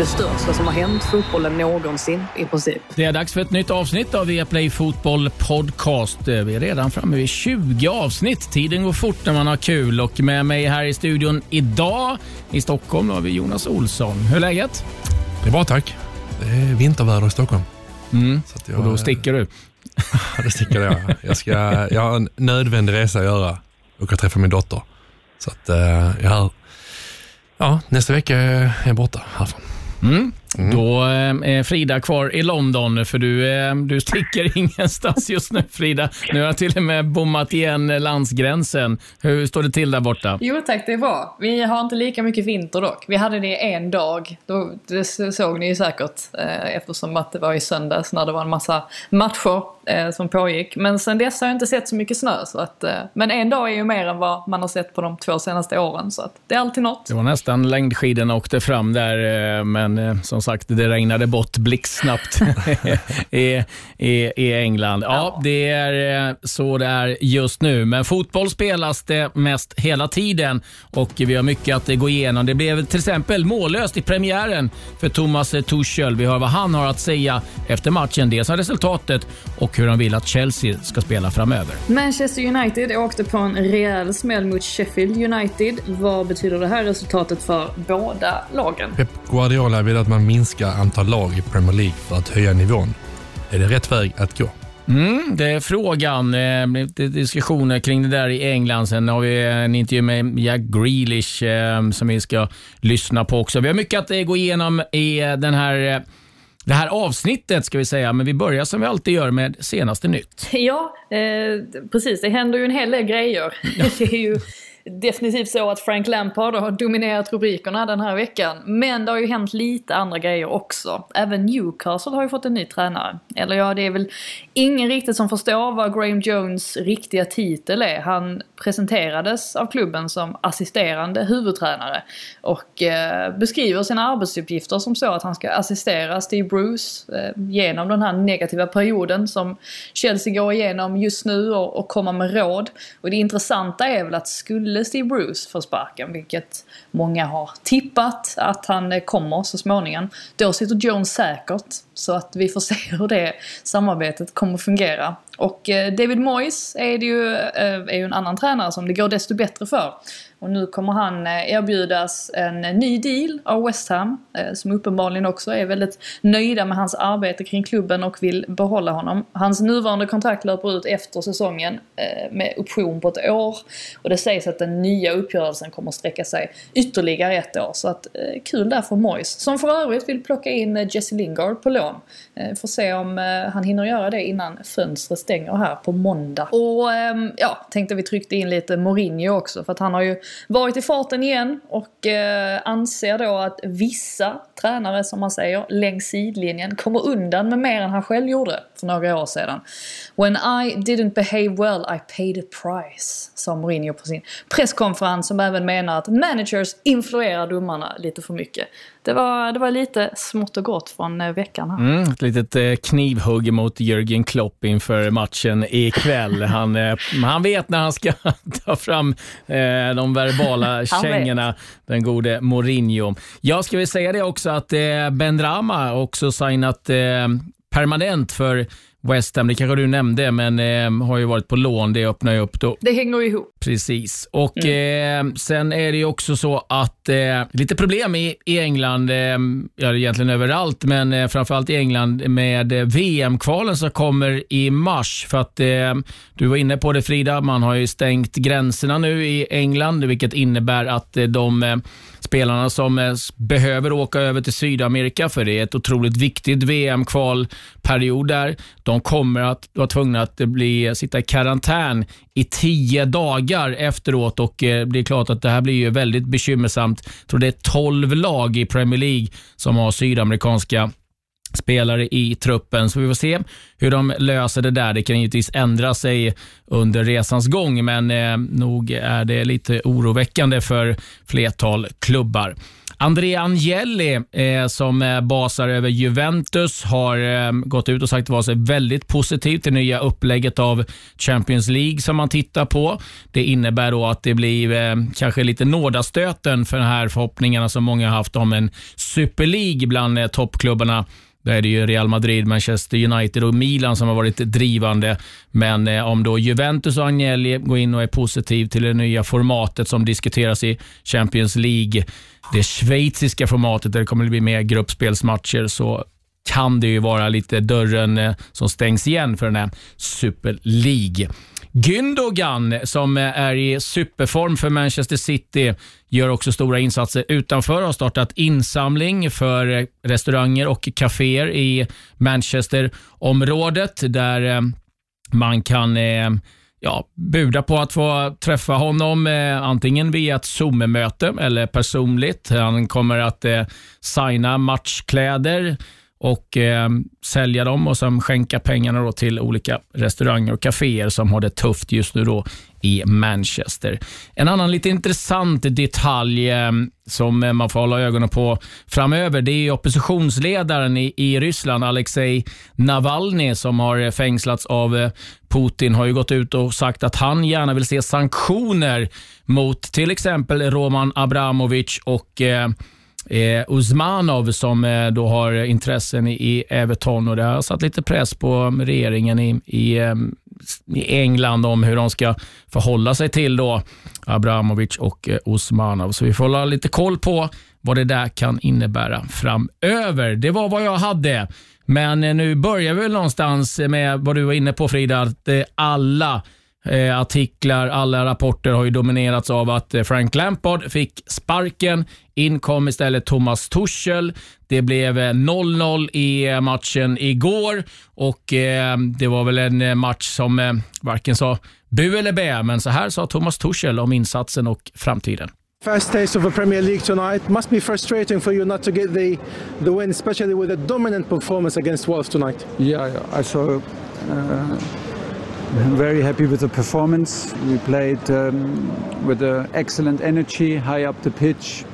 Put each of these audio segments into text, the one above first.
Det största som har hänt fotbollen någonsin i princip. Det är dags för ett nytt avsnitt av Viaplay Fotboll Podcast. Vi är redan framme vid 20 avsnitt. Tiden går fort när man har kul och med mig här i studion idag i Stockholm har vi Jonas Olsson. Hur är läget? Det är bra tack. Det är vinterväder i Stockholm. Mm. Så att jag, Och då sticker du. Ja, det sticker jag. Jag, ska, jag har en nödvändig resa att göra. Jag ska träffa min dotter. Så att eh, jag, ja, nästa vecka är jag borta härifrån. Hmm? Mm. Då eh, är Frida kvar i London, för du, eh, du sticker ingenstans just nu Frida. Nu har jag till och med bommat igen landsgränsen. Hur står det till där borta? Jo tack, det är bra. Vi har inte lika mycket vinter dock. Vi hade det en dag, då, det såg ni ju säkert eh, eftersom att det var i söndags när det var en massa matcher eh, som pågick. Men sen dess har jag inte sett så mycket snö. Så att, eh, men en dag är ju mer än vad man har sett på de två senaste åren. Så att det är alltid något. Det var nästan längdskidorna åkte fram där, men eh, som sagt, det regnade bort blixtsnabbt i, i, i England. Ja, det är eh, så det är just nu. Men fotboll spelas det mest hela tiden och vi har mycket att gå igenom. Det blev till exempel mållöst i premiären för Thomas Tuchel. Vi hör vad han har att säga efter matchen. Dels om resultatet och hur han vill att Chelsea ska spela framöver. Manchester United åkte på en rejäl smäll mot Sheffield United. Vad betyder det här resultatet för båda lagen? Pep Guardiola vill att man minskar antal lag i Premier League för att höja nivån. Är det rätt väg att gå? Mm, det är frågan. Eh, lite diskussioner kring det där i England. Sen har vi en intervju med Jack Grealish eh, som vi ska lyssna på också. Vi har mycket att eh, gå igenom i eh, den här, det här avsnittet, ska vi säga. Men vi börjar som vi alltid gör med senaste nytt. Ja, eh, precis. Det händer ju en hel del grejer. Det är ju definitivt så att Frank Lampard har dominerat rubrikerna den här veckan. Men det har ju hänt lite andra grejer också. Även Newcastle har ju fått en ny tränare. Eller ja, det är väl ingen riktigt som förstår vad Graham Jones riktiga titel är. Han presenterades av klubben som assisterande huvudtränare. Och eh, beskriver sina arbetsuppgifter som så att han ska assistera Steve Bruce eh, genom den här negativa perioden som Chelsea går igenom just nu och, och komma med råd. Och det intressanta är väl att skulle Steve Bruce få sparken, vilket många har tippat att han eh, kommer så småningom, då sitter Jones säkert. Så att vi får se hur det samarbetet kommer att fungera. Och eh, David Moyes är, det ju, eh, är ju en annan tränare som det går desto bättre för. Och nu kommer han eh, erbjudas en ny deal av West Ham, som uppenbarligen också är väldigt nöjda med hans arbete kring klubben och vill behålla honom. Hans nuvarande kontrakt löper ut efter säsongen med option på ett år. Och det sägs att den nya uppgörelsen kommer sträcka sig ytterligare ett år. Så att kul där för Moyes, som för övrigt vill plocka in Jesse Lingard på lån. Får se om han hinner göra det innan fönstret stänger här på måndag. Och ehm, ja, tänkte vi tryckte in lite Mourinho också för att han har ju varit i farten igen och eh, anser då att vissa tränare, som man säger, längs sidlinjen kommer undan med mer än han själv gjorde för några år sedan. When I didn't behave well I paid a price, sa Mourinho på sin presskonferens som även menar att managers influerar domarna lite för mycket. Det var, det var lite smått och gott från eh, veckan här. Mm, ett litet eh, knivhugg mot Jürgen Klopp inför matchen ikväll. Han, eh, han vet när han ska ta fram de verbala kängorna, den gode Mourinho. Jag ska väl säga det också att Ben Rama också signat permanent för West Ham, det kanske du nämnde, men eh, har ju varit på lån. Det öppnar ju upp då. Det hänger ihop. Precis. Och mm. eh, sen är det ju också så att eh, lite problem i, i England, eh, ja egentligen överallt, men eh, framförallt i England med eh, VM-kvalen som kommer i mars. För att eh, du var inne på det Frida, man har ju stängt gränserna nu i England, vilket innebär att eh, de eh, spelarna som eh, behöver åka över till Sydamerika, för det är ett otroligt viktigt VM-kvalperiod där. De kommer att vara tvungna att eh, bli, eh, sitta i karantän i tio dagar efteråt och det är klart att det här blir ju väldigt bekymmersamt. Jag tror det är 12 lag i Premier League som har sydamerikanska spelare i truppen. Så vi får se hur de löser det där. Det kan givetvis ändra sig under resans gång, men eh, nog är det lite oroväckande för flertal klubbar. Andrea Agnelli, eh, som eh, basar över Juventus, har eh, gått ut och sagt att var sig väldigt positiv till nya upplägget av Champions League som man tittar på. Det innebär då att det blir eh, kanske lite nådastöten för de här förhoppningarna som många har haft om en Super League bland eh, toppklubbarna. Där är det ju Real Madrid, Manchester United och Milan som har varit drivande. Men eh, om då Juventus och Agnelli går in och är positiv till det nya formatet som diskuteras i Champions League, det schweiziska formatet där det kommer att bli mer gruppspelsmatcher, så kan det ju vara lite dörren eh, som stängs igen för den här Super League. Gündogan, som är i superform för Manchester City, gör också stora insatser utanför och har startat insamling för restauranger och kaféer i Manchesterområdet där eh, man kan eh, ja, buda på att få träffa honom eh, antingen via ett Zoom-möte eller personligt. Han kommer att eh, signa matchkläder och eh, sälja dem och sen skänka pengarna då till olika restauranger och kaféer som har det tufft just nu då i Manchester. En annan lite intressant detalj eh, som man får hålla ögonen på framöver, det är oppositionsledaren i, i Ryssland, Alexej Navalny, som har fängslats av eh, Putin, har ju gått ut och sagt att han gärna vill se sanktioner mot till exempel Roman Abramovic och ehm, eh, Usmanov som eh, då har intressen i, i Everton och det har satt lite press på regeringen i, i, eh, i England om hur de ska förhålla sig till då Abramovic och eh, Usmanov. Så vi får hålla lite koll på vad det där kan innebära framöver. Det var vad jag hade. Men eh, nu börjar vi väl någonstans med vad du var inne på Frida, att eh, alla Eh, artiklar, alla rapporter har ju dominerats av att eh, Frank Lampard fick sparken. In kom istället Thomas Tuchel. Det blev 0-0 eh, i matchen igår och det var väl en match som varken sa bu eller bä, men så här sa Thomas Tuchel om insatsen och framtiden. First taste of a Premier League tonight must be frustrating for you not to get the the win, especially with a dominant performance against Wolves tonight. Yeah, I saw uh, Very happy with the performance. We played um, with an excellent energy, high up the pitch,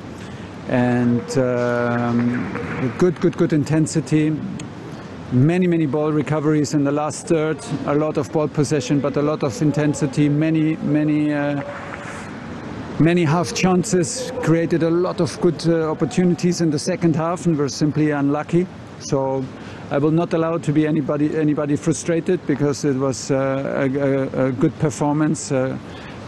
and um, good, good, good intensity. Many, many ball recoveries in the last third. A lot of ball possession, but a lot of intensity. Many, many. Uh, many half chances created a lot of good uh, opportunities in the second half and were simply unlucky. So I will not allow to be anybody anybody frustrated because it was uh, a, a, good performance. Uh,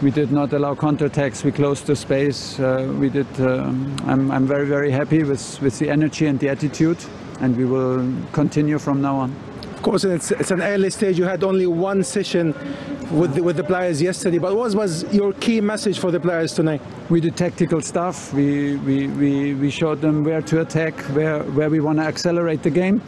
we did not allow counterattacks. We closed the space. Uh, we did. Um, I'm, I'm very very happy with with the energy and the attitude, and we will continue from now on. Of course, it's, it's an early stage. You had only one session with the, with the players yesterday, but what was your key message for the players tonight? We did tactical stuff. We we, we, we showed them where to attack, where where we want to accelerate the game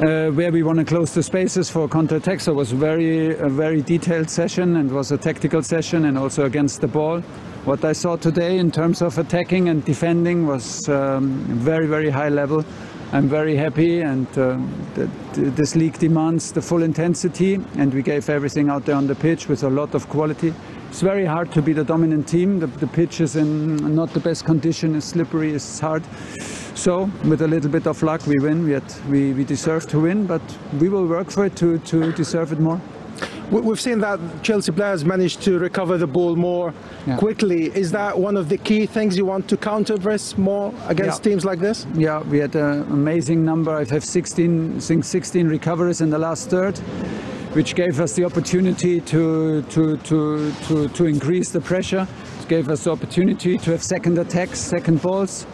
uh, where we want to close the spaces for counter-attack. So it was very, a very detailed session and was a tactical session and also against the ball. What I saw today in terms of attacking and defending was um, very, very high level. I'm very happy and uh, this league demands the full intensity and we gave everything out there on the pitch with a lot of quality. It's very hard to be the dominant team. The, the pitch is in not the best condition, it's slippery, it's hard. So with a little bit of luck, we win. We, had, we, we deserve to win, but we will work for it to, to deserve it more. We've seen that Chelsea players managed to recover the ball more yeah. quickly. Is that one of the key things you want to counter press more against yeah. teams like this? Yeah, we had an amazing number. I have 16, I think 16 recoveries in the last third, which gave us the opportunity to, to, to, to, to increase the pressure. It gave us the opportunity to have second attacks, second balls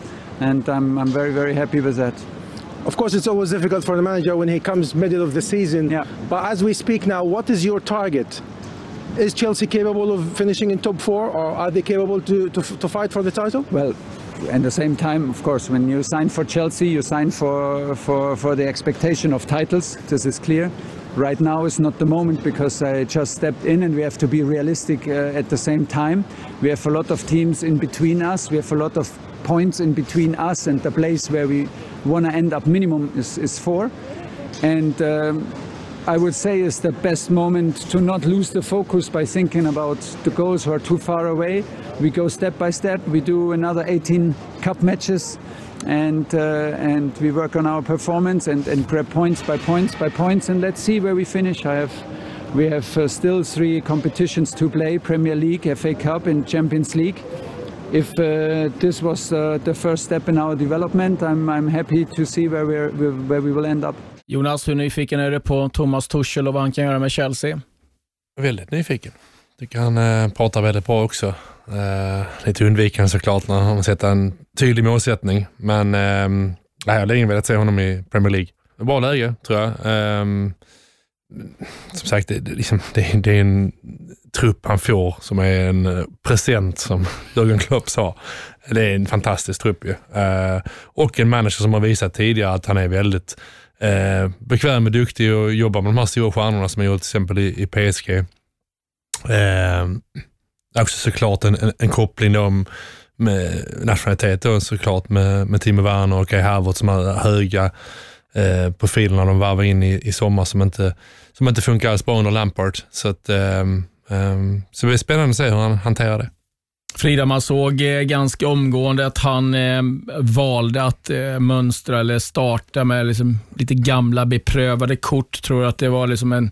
and I'm, I'm very, very happy with that. Of course, it's always difficult for the manager when he comes middle of the season. Yeah. But as we speak now, what is your target? Is Chelsea capable of finishing in top four, or are they capable to, to, to fight for the title? Well, at the same time, of course, when you sign for Chelsea, you sign for, for, for the expectation of titles. This is clear. Right now is not the moment because I just stepped in and we have to be realistic uh, at the same time. We have a lot of teams in between us. We have a lot of points in between us and the place where we want to end up minimum is, is four. And um, I would say is the best moment to not lose the focus by thinking about the goals who are too far away. We go step by step. We do another 18 cup matches, and uh, and we work on our performance and, and grab points by points by points. And let's see where we finish. I have. We have uh, still three competitions to play: Premier League, FA Cup, and Champions League. If uh, this was uh, the first step in our development, I'm, I'm happy to see where, we're, where we will end up. Jonas, hur nyfiken är du på Thomas Tuchel och vad han kan göra med Chelsea? Väldigt nyfiken. Tycker han eh, pratar väldigt bra också. Eh, lite undvikande såklart när han sätter en tydlig målsättning. Men eh, jag har länge velat se honom i Premier League. Bra läge tror jag. Eh, som sagt, det, liksom, det, det, är en trupp han får som är en present som Jörgen Klopp sa. Det är en fantastisk trupp ju. Eh, och en manager som har visat tidigare att han är väldigt eh, bekväm och duktig och jobbar med de här stora stjärnorna som jag gjort till exempel i, i PSG. Eh, också såklart en, en, en koppling då med nationalitet då, såklart med, med Timo Werner och Kai Havertz som är höga eh, profilerna de varvar in i, i sommar som inte, som inte funkar alls bra under Lampard. Så, att, eh, eh, så det blir spännande att se hur han hanterar det. Frida, man såg eh, ganska omgående att han eh, valde att eh, mönstra eller starta med liksom lite gamla beprövade kort. Tror att det var liksom en,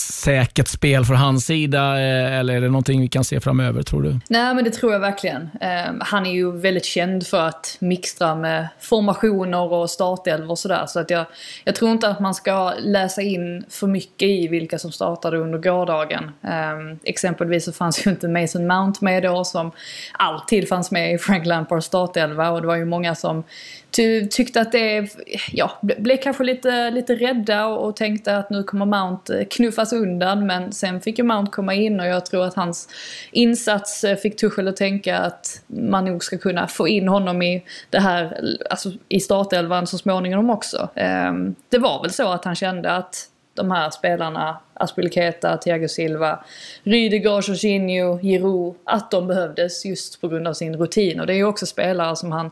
säkert spel från hans sida eh, eller är det någonting vi kan se framöver tror du? Nej men det tror jag verkligen. Eh, han är ju väldigt känd för att mixtra med formationer och startelvor och sådär. Så att jag, jag tror inte att man ska läsa in för mycket i vilka som startade under gårdagen. Eh, exempelvis så fanns ju inte Mason Mount med då som alltid fanns med i Frank Lampards startelva och det var ju många som ty tyckte att det, ja, blev kanske lite, lite rädda och, och tänkte att nu kommer Mount eh, knuffas undan men sen fick ju Mount komma in och jag tror att hans insats eh, fick Tuchel att tänka att man nog ska kunna få in honom i det här, alltså i startelvan så småningom också. Ehm, det var väl så att han kände att de här spelarna, Aspilicueta, Thiago Silva, Rydiger, Jorginho, Giroud, att de behövdes just på grund av sin rutin. Och det är ju också spelare som han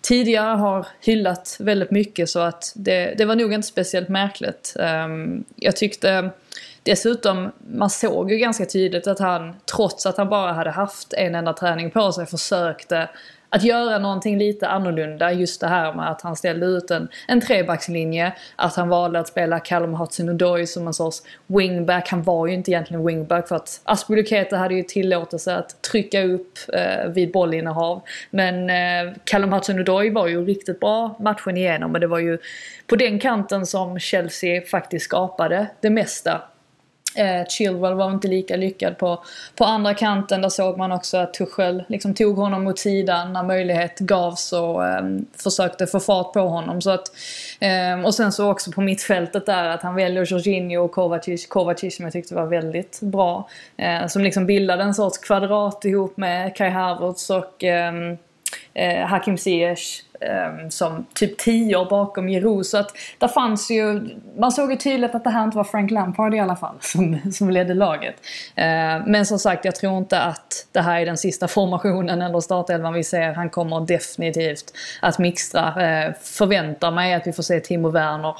tidigare har hyllat väldigt mycket så att det, det var nog inte speciellt märkligt. Ehm, jag tyckte Dessutom, man såg ju ganska tydligt att han, trots att han bara hade haft en enda träning på sig, försökte att göra någonting lite annorlunda. Just det här med att han ställde ut en, en trebackslinje. Att han valde att spela Callum Hudson-Odoi som en sorts wingback. Han var ju inte egentligen wingback för att Aspeluketa hade ju tillåtelse att trycka upp eh, vid bollinnehav. Men eh, Callum Hudson-Odoi var ju riktigt bra matchen igenom. och det var ju på den kanten som Chelsea faktiskt skapade det mesta. Eh, Chilwell var inte lika lyckad på, på andra kanten. Där såg man också att Tuchel liksom tog honom mot sidan när möjlighet gavs och eh, försökte få fart på honom. Så att, eh, och sen så också på mittfältet där att han väljer Jorginho och Kovacic. Kovacic som jag tyckte var väldigt bra. Eh, som liksom bildade en sorts kvadrat ihop med Kai Havertz och ehm, eh, Hakim Ziyech Ehm, som typ 10 år bakom Giroud. Så att där fanns ju, man såg ju tydligt att det här inte var Frank Lampard i alla fall som, som ledde laget. Ehm, men som sagt, jag tror inte att det här är den sista formationen eller startelvan vi ser. Han kommer definitivt att mixtra. Ehm, förväntar mig att vi får se Timo Werner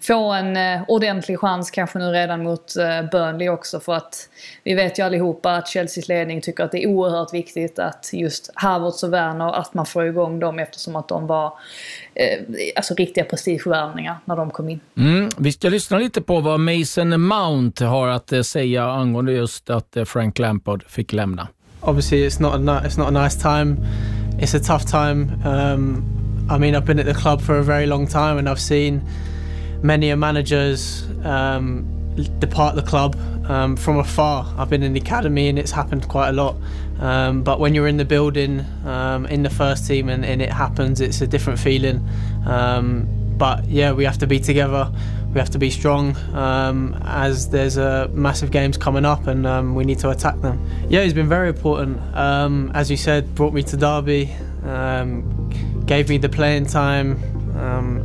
få en eh, ordentlig chans kanske nu redan mot eh, Burnley också för att vi vet ju allihopa att Chelseas ledning tycker att det är oerhört viktigt att just Havertz och Werner, att man får igång dem eftersom att de var eh, alltså riktiga prestigevärvningar när de kom in. Mm, vi ska lyssna lite på vad Mason Mount har att eh, säga angående just att eh, Frank Lampard fick lämna. Obviously it's not a, it's not a nice time. It's a tough time. Um, I mean I've been at the club for a very long time and I've seen many managers um, depart the club um, from afar. I've been in the academy and it's happened quite a lot. Um, but when you're in the building, um, in the first team, and, and, it happens, it's a different feeling. Um, but yeah, we have to be together. We have to be strong um, as there's a massive games coming up and we need to attack them. Yeah, he's been very important. as you said, brought me to Derby, gave me the playing time.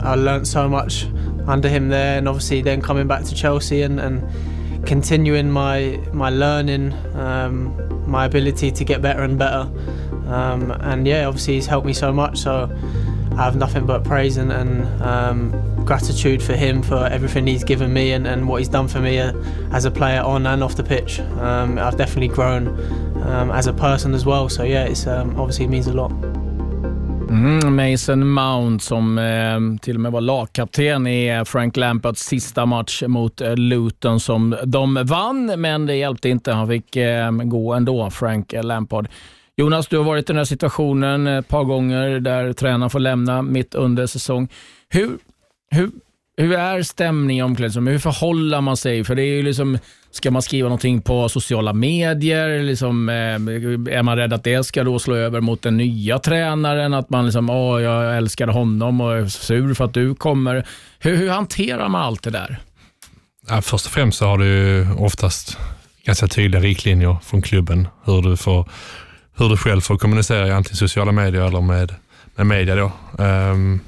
I learnt so much under him there, and obviously then coming back to Chelsea and, and continuing my my learning, um, my ability to get better and better. Um, and yeah, obviously he's helped me so much. So I have nothing but praise and, and um, gratitude for him for everything he's given me and, and what he's done for me uh, as a player on and off the pitch. Um, I've definitely grown um, as a person as well. So yeah, it's um, obviously means a lot. Mm, Mason Mount som eh, till och med var lagkapten i eh, Frank Lampards sista match mot eh, Luton som de vann, men det hjälpte inte. Han fick eh, gå ändå, Frank Lampard. Jonas, du har varit i den här situationen ett par gånger där tränaren får lämna mitt under säsong. Hur, hur, hur är stämningen i omklädningsrummet? Hur förhåller man sig? För det är ju liksom, ska man skriva någonting på sociala medier? Liksom, eh, är man rädd att det ska då slå över mot den nya tränaren? Att man liksom, åh, jag älskar honom och är sur för att du kommer. Hur, hur hanterar man allt det där? Ja, först och främst så har du oftast ganska tydliga riktlinjer från klubben hur du, får, hur du själv får kommunicera i antingen sociala medier eller med, med media. Då. Um,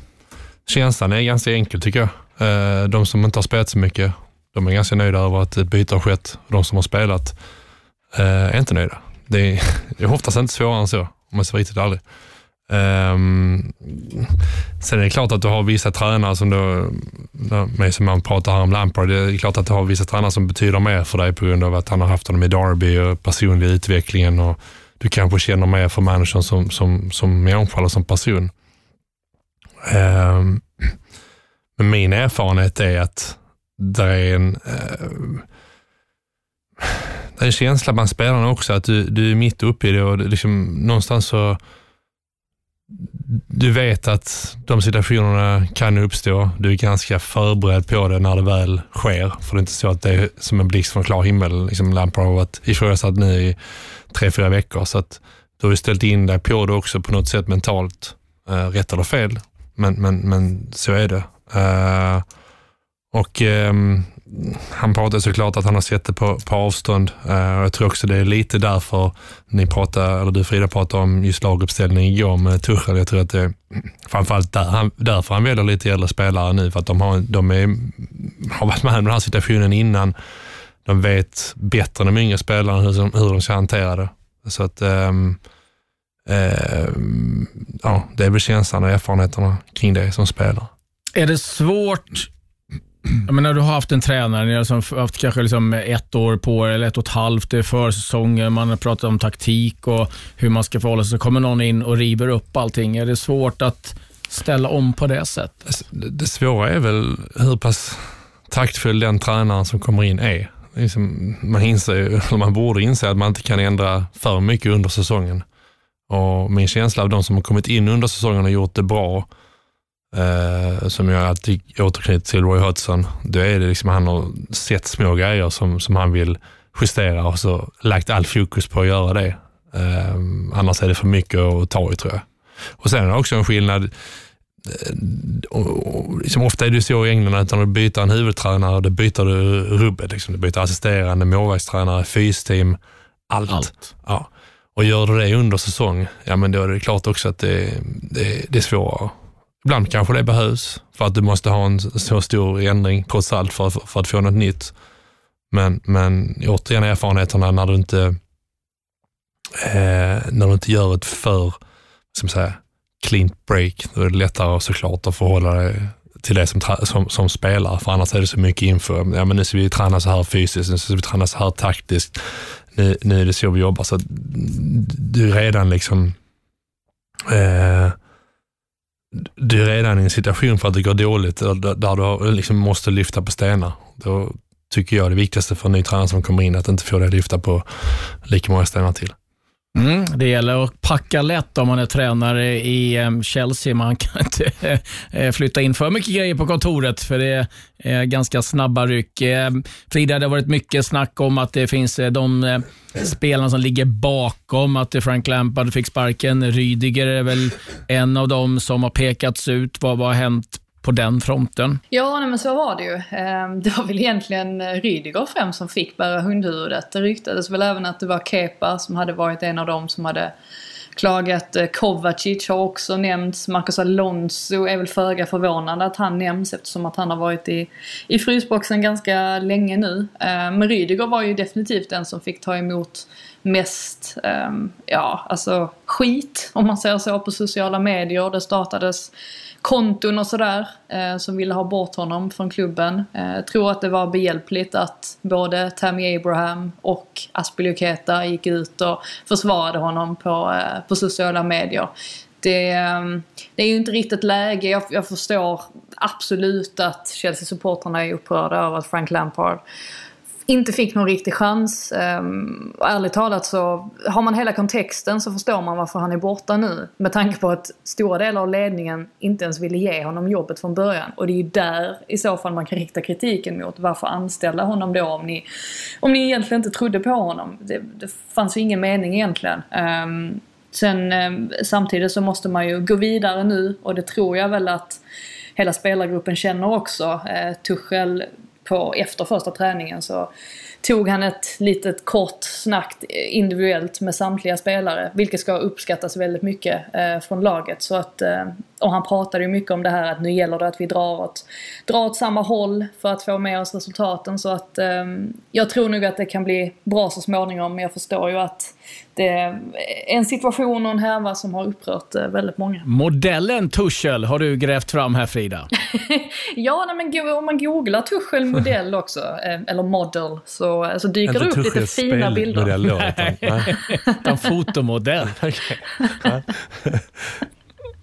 känslan är ganska enkel tycker jag. Uh, de som inte har spelat så mycket, de är ganska nöjda över att ett byte har skett. De som har spelat eh, är inte nöjda. Det är, det är oftast inte svårare än så, om man ska vara riktigt ärlig. Um, sen är det klart att du har vissa tränare som då, med som man pratar här om Lampard, det är klart att du har vissa tränare som betyder mer för dig på grund av att han har haft honom i Derby och personlig utvecklingen och du kanske känner mer för managern som, som, som människa eller som person. Um, men min erfarenhet är att det är en, eh, det är en känsla bland spelarna också, att du, du är mitt uppe i det och liksom, någonstans så du vet att de situationerna kan uppstå. Du är ganska förberedd på det när det väl sker. För det är inte så att det är som en blixt från klar himmel. Liksom Lampard har varit ifrågasatt nu i tre, fyra veckor. Så att du har ju ställt in dig på det också på något sätt mentalt. Uh, rätt eller fel, men, men, men så är det. Uh, och um, han pratar såklart att han har sett det på, på avstånd. Uh, jag tror också det är lite därför ni pratar, eller du Frida pratade om just laguppställning igår med Tuchel. Jag tror att det är framförallt där, han, därför han väljer lite äldre spelare nu, för att de, har, de är, har varit med om den här situationen innan. De vet bättre än de yngre spelarna hur, hur de ska hantera det. Så att, um, um, ja, det är väl känslan och erfarenheterna kring det som spelare. Är det svårt jag menar, du har haft en tränare, ni har liksom haft kanske liksom ett år på er, eller ett och ett halvt, det är försäsonger, man har pratat om taktik och hur man ska förhålla sig. Så kommer någon in och river upp allting. Är det svårt att ställa om på det sättet? Det, det svåra är väl hur pass taktfull den tränaren som kommer in är. Liksom, man, inser, man borde inse att man inte kan ändra för mycket under säsongen. Och Min känsla av de som har kommit in under säsongen och gjort det bra, eh, som jag alltid återknyter till Roy Hodgson, då är det liksom han har sett små grejer som, som han vill justera och så lagt all fokus på att göra det. Eh, annars är det för mycket att ta i tror jag. Och Sen är det också en skillnad, eh, och, och, liksom ofta är det så i England att när du byter en huvudtränare, då byter du rubbet. Liksom. Du byter assisterande, målvaktstränare, fysteam, allt. allt. Ja. Och gör du det under säsong, ja men då är det klart också att det, det, det är svårare. Ibland kanske det behövs för att du måste ha en så stor ändring trots allt för, för, att få något nytt. Men, men återigen erfarenheterna när du inte, eh, när du inte gör ett för som säga, clean break, då är det lättare såklart att förhålla dig till det som, som, som spelare, för annars är det så mycket info. Ja, men nu ska vi träna så här fysiskt, nu ska vi träna så här taktiskt, nu, nu är det så vi jobbar. Så du är redan liksom eh, du är redan i en situation för att det går dåligt, där, där du liksom måste lyfta på stenar. Då tycker jag det viktigaste för en ny tränare som kommer in, att inte få dig att lyfta på lika många stenar till. Mm, det gäller att packa lätt om man är tränare i ehm, Chelsea. Man kan inte eh, flytta in för mycket grejer på kontoret, för det är ganska snabba ryck. Ehm, Frida, det har varit mycket snack om att det finns eh, de eh, spelarna som ligger bakom att Frank Lampard fick sparken. Rydiger är väl en av dem som har pekats ut. Vad, vad har hänt på den fronten? Ja, nej, men så var det ju. Ehm, det var väl egentligen Rydiger främst som fick bära hundhuvudet. Det ryktades väl även att det var Kepa som hade varit en av dem som hade klagat. Eh, Kovacic har också nämnts. Marcus Alonso är väl föga förvånande att han nämns eftersom att han har varit i, i frysboxen ganska länge nu. Ehm, men Rydiger var ju definitivt den som fick ta emot mest, ehm, ja alltså skit om man säger så på sociala medier. Det startades konton och sådär eh, som ville ha bort honom från klubben. Eh, jag tror att det var behjälpligt att både Tammy Abraham och Aspilicueta gick ut och försvarade honom på, eh, på sociala medier. Det, eh, det, är ju inte riktigt läge. Jag, jag förstår absolut att Chelsea-supportrarna är upprörda över att Frank Lampard inte fick någon riktig chans. Ehm, ärligt talat så har man hela kontexten så förstår man varför han är borta nu. Med tanke på att stora delar av ledningen inte ens ville ge honom jobbet från början. Och det är ju där i så fall man kan rikta kritiken mot. Varför anställa honom då om ni, om ni egentligen inte trodde på honom? Det, det fanns ju ingen mening egentligen. Ehm, sen ehm, samtidigt så måste man ju gå vidare nu och det tror jag väl att hela spelargruppen känner också. Eh, Tuchel på, efter första träningen så tog han ett litet kort snack individuellt med samtliga spelare. Vilket ska uppskattas väldigt mycket eh, från laget. Så att, eh, och han pratade ju mycket om det här att nu gäller det att vi drar åt, drar åt samma håll för att få med oss resultaten. Så att eh, jag tror nog att det kan bli bra så småningom. Men jag förstår ju att det är en situation och en härva som har upprört eh, väldigt många. Modellen Tuchel har du grävt fram här Frida. ja, nej, men om man googlar Tuchel modell också, eh, eller model, så, så dyker det upp lite fina bilder. Modell då, utan, utan fotomodell.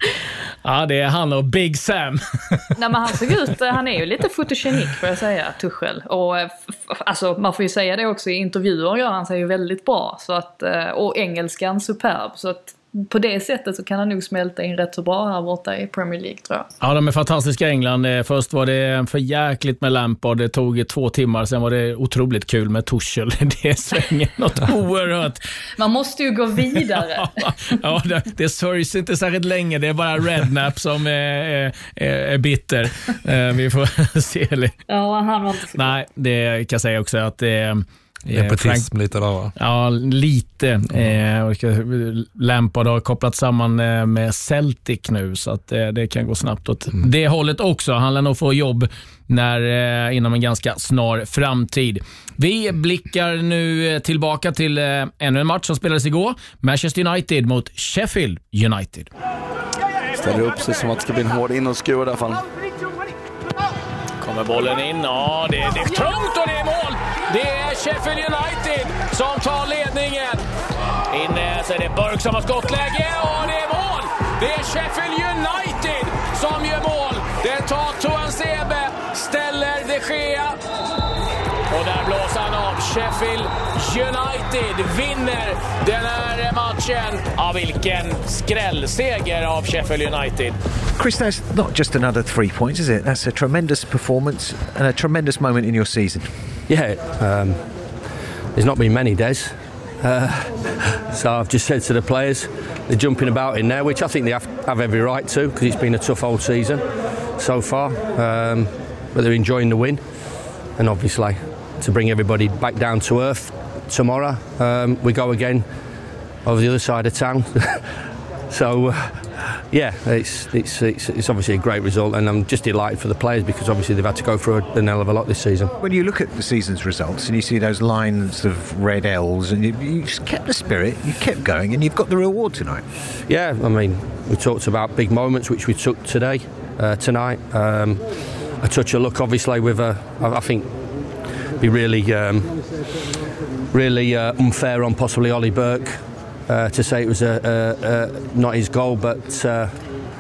Ja, det är han och Big Sam. Nej, men han såg ut, han är ju lite fotogenik får jag säga, Tuchel. Och eh, alltså, man får ju säga det också, i intervjuer gör han sig ju väldigt bra. Så att, eh, och engelskan superb. Så att på det sättet så kan han nog smälta in rätt så bra här borta i Premier League tror jag. Ja, de är fantastiska England. Eh, först var det för jäkligt med Lampard. Det tog två timmar. Sen var det otroligt kul med Tuchel. Det svänger något oerhört. Man måste ju gå vidare. ja, det, det sörjs inte särskilt länge. Det är bara Rednap som är, är, är bitter. Eh, vi får se. Ja, han var inte så Nej, det kan jag säga också att det Nepotism lite där va? Ja, lite. Eh, Lampard har kopplat samman eh, med Celtic nu, så att eh, det kan gå snabbt åt mm. det hållet också. Han lär nog få jobb när, eh, inom en ganska snar framtid. Vi blickar nu tillbaka till eh, ännu en match som spelades igår. Manchester United mot Sheffield United. Ställer upp sig som att det ska bli en hård inåtskruv i alla fall. Kommer bollen in? Ja, det, det är trångt och det är mål! Det är Sheffield United som tar ledningen. Inne så är det Burke som har skottläge och det är mål! Det är Sheffield United som gör mål. Det tar Toan Sebe, ställer de Gea. Och där blåser han av. Sheffield United vinner den här matchen. Ja, vilken skrällseger av Sheffield United. Chris, that's not just another three points, is it? That's a tremendous performance and a tremendous moment in your season. Yeah, um, there's not been many days. Uh, so I've just said to the players, they're jumping about in there, which I think they have, have every right to because it's been a tough old season so far. Um, but they're enjoying the win, and obviously to bring everybody back down to earth tomorrow, um, we go again over the other side of town. so. Uh, yeah, it's, it's, it's, it's, obviously a great result, and I'm just delighted for the players because obviously they've had to go through a, a hell of a lot this season. When you look at the season's results and you see those lines of red L's, and you, you just kept the spirit, you kept going, and you've got the reward tonight. Yeah, I mean, we talked about big moments which we took today, uh, tonight. Um, a touch of luck, obviously, with a, I think, be really, um, really uh, unfair on possibly Ollie Burke uh, to say it was a, a, a, not his goal, but uh,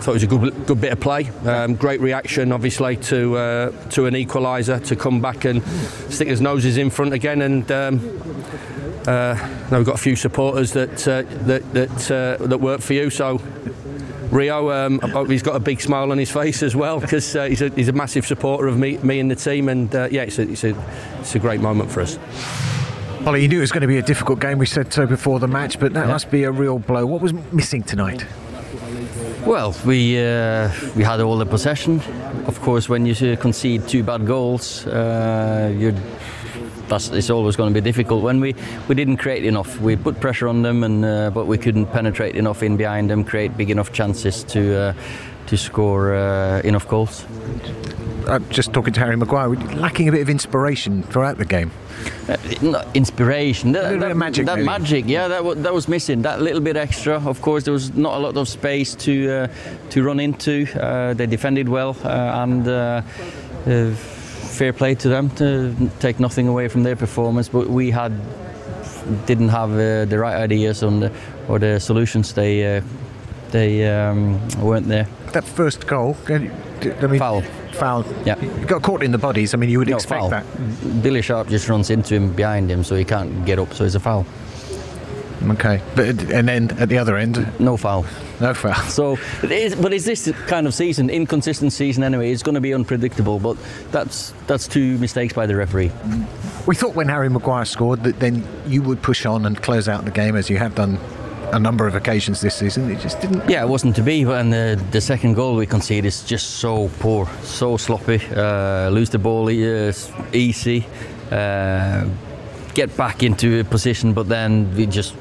thought it was a good, good bit of play. Um, great reaction, obviously, to uh, to an equaliser to come back and stick his noses in front again. And um, uh, now we've got a few supporters that uh, that that, uh, that work for you, so. Rio, um, I hope he's got a big smile on his face as well because uh, he's, a, he's a massive supporter of me, me and the team, and uh, yeah, it's a, it's, a, it's a great moment for us. Ollie, you knew it was going to be a difficult game. We said so before the match, but that yeah. must be a real blow. What was missing tonight? Well, we uh, we had all the possession. Of course, when you concede two bad goals, uh, you that's it's always going to be difficult. When we, we didn't create enough, we put pressure on them, and uh, but we couldn't penetrate enough in behind them, create big enough chances to uh, to score uh, enough goals. Uh, just talking to Harry Maguire, lacking a bit of inspiration throughout the game. Uh, inspiration. That, that- magic, That maybe. magic, yeah, that, wa- that was missing. That little bit extra. Of course, there was not a lot of space to uh, to run into. Uh, they defended well, uh, and uh, uh, fair play to them to take nothing away from their performance. But we had didn't have uh, the right ideas on the, or the solutions. They uh, they um, weren't there. That first goal, I mean, foul. Foul. Yeah. He got caught in the bodies. I mean, you would No, expect foul. that. Billy Sharp just runs into him behind him, so he can't get up. So it's a foul. Okay, but and then at the other end, no foul. No foul. So, it is, but is this kind of season, inconsistent season anyway? It's going to be unpredictable. But that's that's two mistakes by the referee. We thought when Harry Maguire scored that then you would push on and close out the game as you have done a number of occasions this season. It just didn't. Yeah, it wasn't to be. And the, the second goal we concede is just so poor, so sloppy. Uh, lose the ball uh, easy. Uh, get back into a position, but then we just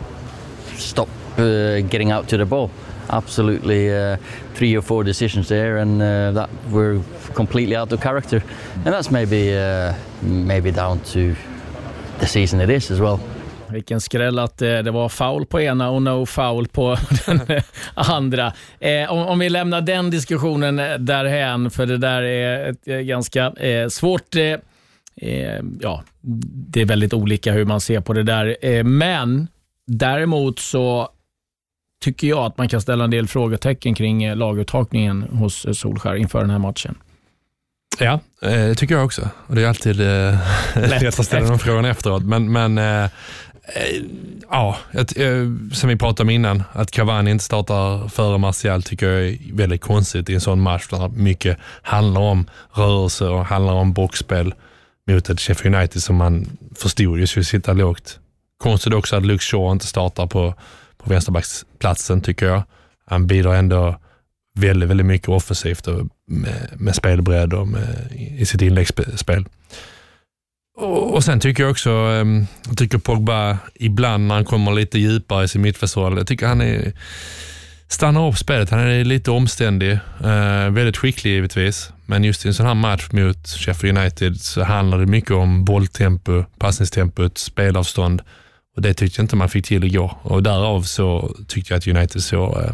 stop uh, getting out to the ball. Absolutely, uh, three or four decisions there, and uh, that were completely out of character. And that's maybe uh, maybe down to the season it is as well. Vilken skräll att eh, det var foul på ena och no foul på den eh, andra. Eh, om, om vi lämnar den diskussionen därhän, för det där är ett ganska eh, svårt... Eh, ja, det är väldigt olika hur man ser på det där. Men däremot så tycker jag att man kan ställa en del frågetecken kring laguttagningen hos Solskär inför den här matchen. Ja, det tycker jag också. Och det är alltid eh, lätt att ställa de frågorna efteråt. Men, men eh, Eh, ja, att, eh, som vi pratade om innan, att Cavani inte startar före Martial tycker jag är väldigt konstigt i en sån match där mycket handlar om rörelse och handlar om boxspel mot ett Sheffield United som man förstod ju skulle sitta lågt. Konstigt också att Luke Shaw inte startar på, på vänsterbacksplatsen tycker jag. Han bidrar ändå väldigt, väldigt mycket offensivt och med, med spelbredd och med, i sitt inläggsspel. Och, och sen tycker jag också, ehm, jag tycker Pogba ibland när han kommer lite djupare i sin mittfältsroll, jag tycker han är, stannar upp spelet. Han är lite omständig, eh, väldigt skicklig givetvis, men just i en sån här match mot Sheffield United så handlar det mycket om bolltempo, passningstempot, spelavstånd och det tyckte jag inte man fick till igår och därav så tyckte jag att United såg eh,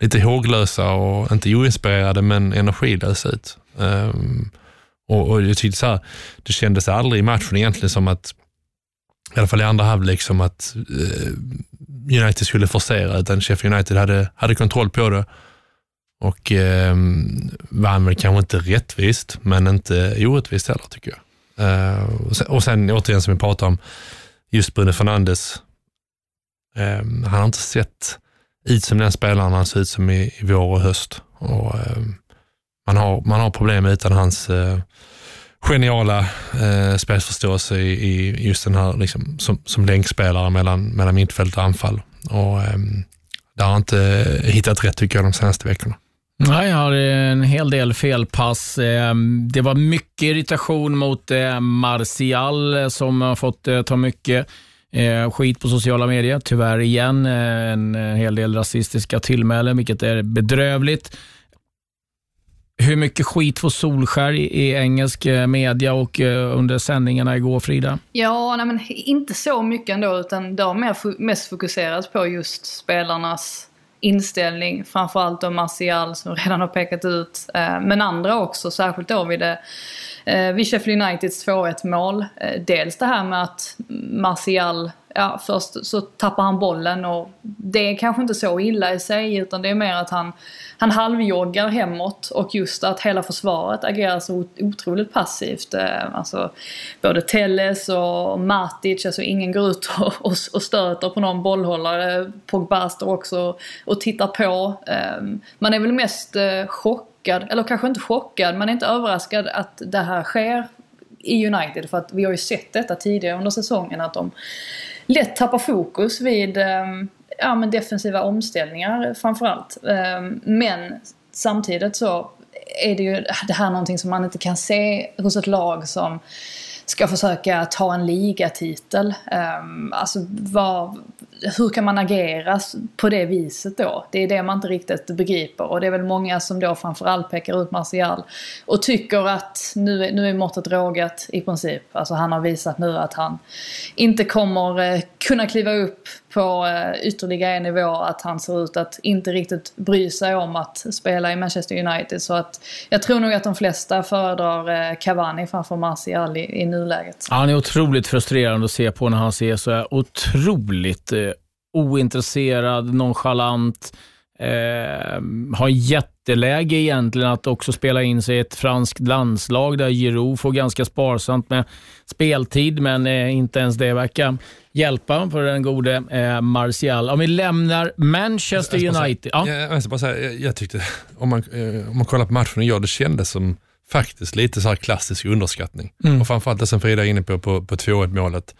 lite håglösa och inte oinspirerade men energilösa ut. Eh, och, och jag tyckte så här, det kändes aldrig i matchen egentligen som att, i alla fall i andra halvlek, som att eh, United skulle forcera, utan Sheffield United hade, hade kontroll på det och eh, vann väl kanske inte rättvist, men inte orättvist heller tycker jag. Eh, och, sen, och sen återigen som vi pratade om, just Bruno Fernandes, eh, han har inte sett ut som den spelaren han ser ut som i, i vår och höst. Och, eh, man, har, man har problem utan hans eh, geniala eh, spelförståelse i, i just den här liksom, som, som länkspelare mellan, mellan mittfält och anfall. Och, ehm, eh, där har han inte hittat rätt tycker jag de senaste veckorna. Nej, jag har en hel del felpass. Ehm, det var mycket irritation mot eh, Martial eh, som har fått eh, ta mycket skit på sociala medier. Tyvärr igen en hel del rasistiska tillmälen, vilket är bedrövligt. Hur mycket skit får Solskär i, i engelsk eh, media och eh, under sändningarna igår, Frida? Ja, nej, men inte så mycket ändå utan det har mer, mest fokuserats på just spelarnas inställning. Framförallt då Martial som redan har pekat ut. Eh, men andra också, särskilt då vid, det, eh, vid Sheffield Uniteds 2-1 mål. Eh, dels det här med att Martial, ja först så tappar han bollen och det är kanske inte så illa i sig utan det är mer att han, han halvjoggar hemåt och just att hela försvaret agerar så otroligt passivt. Eh, Alltså både Telles och Matic, alltså ingen går ut och, och, och stöter på någon bollhållare. Pogba står också och tittar på. Eh, Man är väl mest eh, chockad, eller kanske inte chockad, man är inte överraskad att det här sker i United. För att vi har ju sett detta tidigare under säsongen att de lätt tappar fokus vid ehm, ja, men defensiva omställningar framförallt. Ehm, men samtidigt så är det ju det här någonting som man inte kan se hos ett lag som ska försöka ta en ligatitel. Um, alltså var, hur kan man agera på det viset då? Det är det man inte riktigt begriper och det är väl många som då framförallt pekar ut Martial och tycker att nu är, nu är måttet rågat i princip. Alltså han har visat nu att han inte kommer eh, kunna kliva upp på eh, ytterligare en nivå, att han ser ut att inte riktigt bry sig om att spela i Manchester United. Så att jag tror nog att de flesta föredrar eh, Cavani framför Martial i, i nuläget. Ja, han är otroligt frustrerande att se på när han ser så här otroligt eh, ointresserad, nonchalant, eh, har jätteläge egentligen att också spela in sig i ett franskt landslag där Giroud får ganska sparsamt med speltid, men eh, inte ens det verkar hjälpa för den gode eh, Martial. Om vi lämnar Manchester Jag United. säga- Ja. Jag, jag, bara säga, jag, jag tyckte, om man, eh, om man kollar på matchen igår, det kändes som faktiskt lite så här klassisk underskattning. Mm. Och framförallt det som Frida är inne på, på, på 2-1 målet.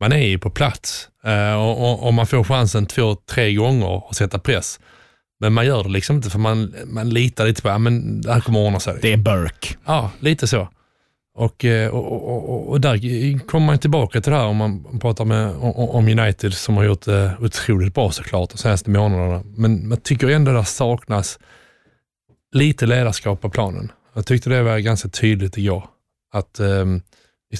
Man är ju på plats eh, och, och, man får chansen två, tre gånger att sätta press. Men man gör det liksom inte för man, man litar lite på att det här kommer ordna sig. Det är Burke. Ja, lite så. Eh, och, och, och, och, där kommer man tillbaka till det här om man pratar med, om, om United som har gjort det otroligt bra såklart de senaste månaderna. Men man tycker ändå det saknas lite ledarskap på planen. Jag tyckte det var ganska tydligt igår. Att, eh,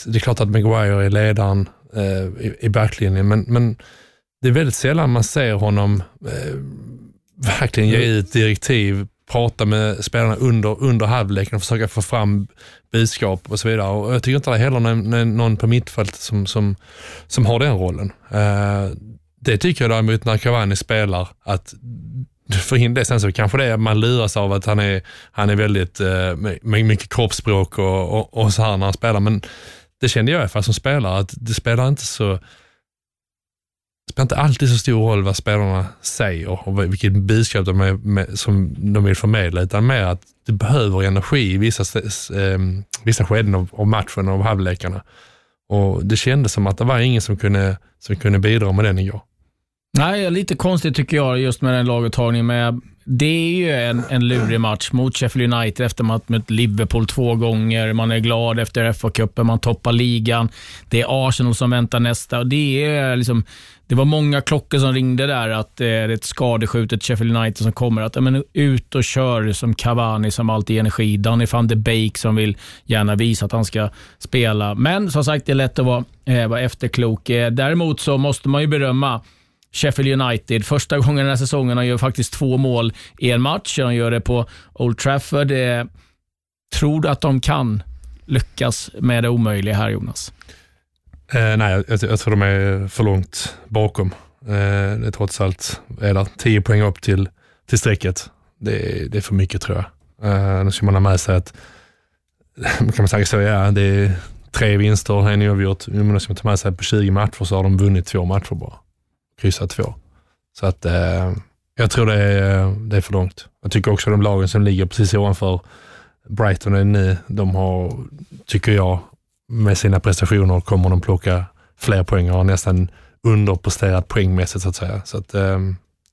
det är klart att Maguire är ledaren eh, i, i backlinjen, men, men det är väldigt sällan man ser honom eh, verkligen ge ut direktiv, prata med spelarna under, under halvleken och försöka få fram budskap och så vidare. Och jag tycker inte det är heller någon, någon på mittfältet som, som, som har den rollen. Eh, det tycker jag däremot när Cavani spelar, att för in det sen så kanske det är att man luras av att han är, han är väldigt, eh, med mycket kroppsspråk och, och, och så här när han spelar. Men det kände jag i alla fall som spelare, att det spelar inte så det spelar inte alltid så stor roll vad spelarna säger och vilket budskap de, är, med, som de vill förmedla, utan mer att du behöver energi i vissa, eh, vissa skeden av, av matchen och av halvlekarna. Och det kändes som att det var ingen som kunde, som kunde bidra med den igår. Nej, lite konstigt tycker jag just med den laguttagningen. Men det är ju en, en lurig match mot Sheffield United efter man mött Liverpool två gånger. Man är glad efter FA-cupen, man toppar ligan. Det är Arsenal som väntar nästa. Och det, är liksom, det var många klockor som ringde där att eh, det är ett skadeskjutet Sheffield United som kommer. Att men, ut och kör som Cavani som alltid ger energi. Danny van de Beek som vill gärna visa att han ska spela. Men som sagt, det är lätt att vara, eh, vara efterklok. Eh, däremot så måste man ju berömma Sheffield United. Första gången den här säsongen. Han gör faktiskt två mål i en match. Han gör det på Old Trafford. Eh, tror du att de kan lyckas med det omöjliga här, Jonas? Eh, nej, jag, jag, tror de är för långt bakom. Eh, det är trots allt är det 10 poäng upp till, till strecket. Det, är- det är för mycket tror jag. Eh, nu ska man ha med sig att, kan man säga så, ja, det är tre vinster, en oavgjort. Men nu ska man ta med sig att på 20 matcher så har de vunnit två matcher bara kryssa två. Så att eh, jag tror det är, det är för långt. Jag tycker också de lagen som ligger precis ovanför Brighton är nu, de har, tycker jag, med sina prestationer kommer de plocka fler poäng och har nästan underpresterat poängmässigt så att säga. Så att, eh,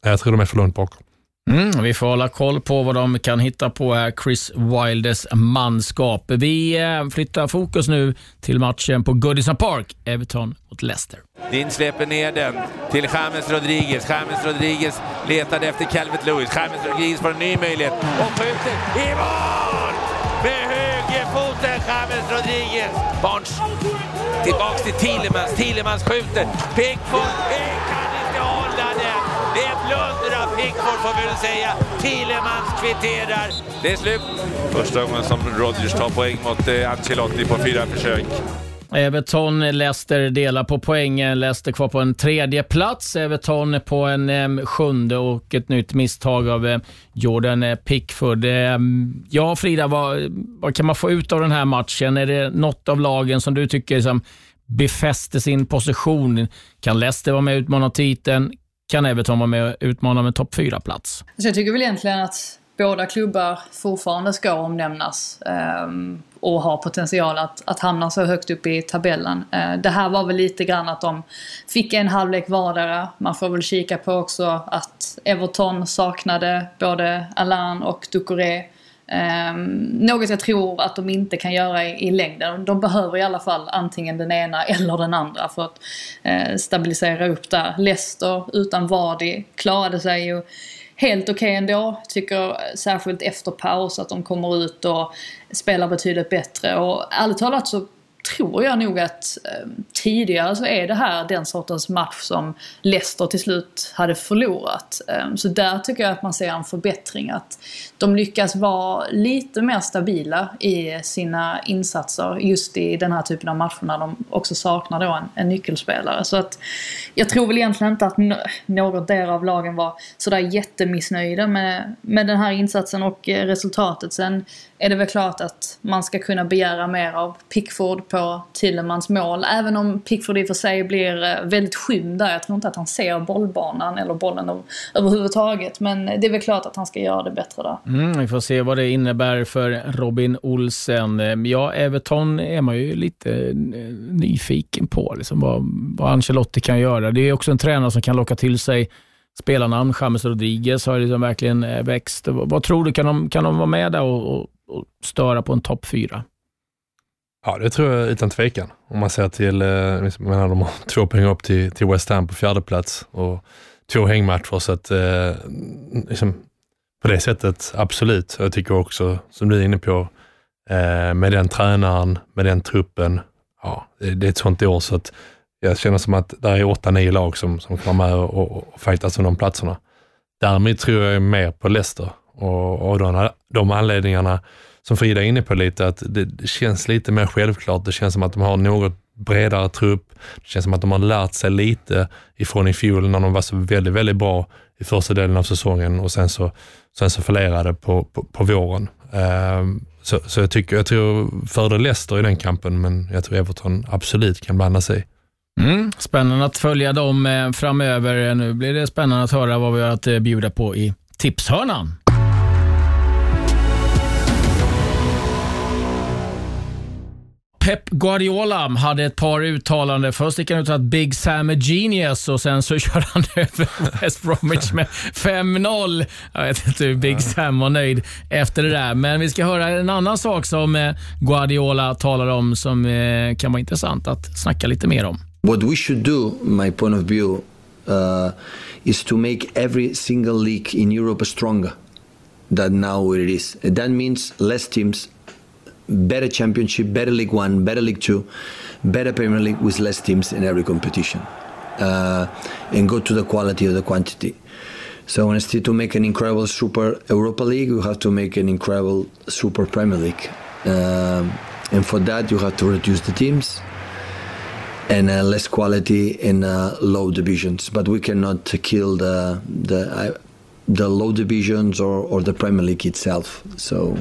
jag tror de är för långt bakom. Mm, vi får hålla koll på vad de kan hitta på här, Chris Wildes manskap. Vi eh, flyttar fokus nu till matchen på Goodison Park, Everton mot Leicester. Din släpper ner den till James Rodriguez. James Rodriguez letade efter Calvert Lewis. James Rodriguez får en ny möjlighet och skjuter i mål! Med högerfoten James Rodriguez. Barnes tillbaks till Thielemans. Thielemans skjuter. Pickford Pickford får vi väl säga. Thielemans kvitterar. Det är slut. Första gången som Rodgers tar poäng mot eh, Ancelotti på fyra försök. Everton, Leicester delar på poängen. Leicester kvar på en tredje plats. Everton på en sjunde och ett nytt misstag av eh, Jordan eh, Pickford. Ja, Frida, vad, vad kan man få ut av den här matchen? Är det något av lagen som du tycker som befäster sin position? Kan Leicester vara med och utmana titeln? Kan Everton vara med och utmana med topp fyra plats alltså, jag tycker väl egentligen att båda klubbar fortfarande ska omnämnas ehm, och har potential att, att hamna så högt upp i tabellen. Eh, det här var väl lite grann att de fick en halvlek vardera. Man får väl kika på också att Everton saknade både Alain och Ducoré. Ehm, något jag tror att de inte kan göra i, i längden. De behöver i alla fall antingen den ena eller den andra för att eh, stabilisera upp där. Leicester utan Vardy klarade sig ju helt okej okay ändå. Tycker särskilt efter paus att de kommer ut och spelar betydligt bättre. Och ärligt talat så tror jag nog att eh, tidigare så är det här den sortens match som Leicester till slut hade förlorat. Eh, så där tycker jag att man ser en förbättring. Att de lyckas vara lite mer stabila i sina insatser just i den här typen av matcher när de också saknar då en, en nyckelspelare. Så att jag tror väl egentligen inte att något där av lagen var sådär jättemissnöjda med, med den här insatsen och eh, resultatet. Sen är det väl klart att man ska kunna begära mer av Pickford på Tillemans mål. Även om Pickford i och för sig blir eh, väldigt skymd där. Jag tror inte att han ser bollbanan eller bollen överhuvudtaget. Men det är väl klart att han ska göra det bättre där. Mm, vi får se vad det innebär för Robin Olsen. Eh, ja, Everton är man ju lite eh, nyfiken på. Liksom vad, vad Ancelotti kan göra. Det är också en tränare som kan locka till sig spelarnamn. James Rodriguez har liksom verkligen växt. Vad tror du, kan de, kan de vara med där och, och, och störa på en topp fyra? Ja, det tror jag utan tvekan. Om man ser till, eh, liksom, menar, de har två poäng upp till, till West Ham på fjärde plats och två hängmatcher. Så att, eh, liksom, på det sättet, absolut. Jag tycker också, som du är inne på, eh, med den tränaren, med den truppen, ja, det, det är ett sånt år så att jag känner som att det är åtta, nio lag som, som kommer med och, och, och fightas om de platserna. Därmed tror jag mer på Leicester och, och de, de anledningarna som Frida är inne på lite, att det, känns lite mer självklart. Det känns som att de har något bredare trupp. Det känns som att de har lärt sig lite ifrån i fjol när de var så väldigt, väldigt bra i första delen av säsongen och sen så, sen så förlorade på, på, på våren. Um, så, så jag, tycker, jag tror fördel Leicester i den kampen, men jag tror Everton absolut kan blanda sig Mm, spännande att följa dem eh, framöver. Nu blir det spännande att höra vad vi har att eh, bjuda på i tipshörnan. Pep Guardiola hade ett par uttalanden. Först gick han ut att Big Sam är genius och sen så körde han över West Bromwich med 5-0. Jag vet inte hur Big Sam var nöjd efter det där. Men vi ska höra en annan sak som eh, Guardiola talar om som eh, kan vara intressant att snacka lite mer om. What we should do, my point of view, uh, is to make every single league in Europe stronger than now it is. That means less teams better championship, better League One, better League Two, better Premier League with less teams in every competition, uh, and go to the quality of the quantity. So instead to make an incredible Super Europa League, you have to make an incredible Super Premier League, um, and for that you have to reduce the teams and uh, less quality in uh, low divisions. But we cannot kill the the uh, the low divisions or, or the Premier League itself. So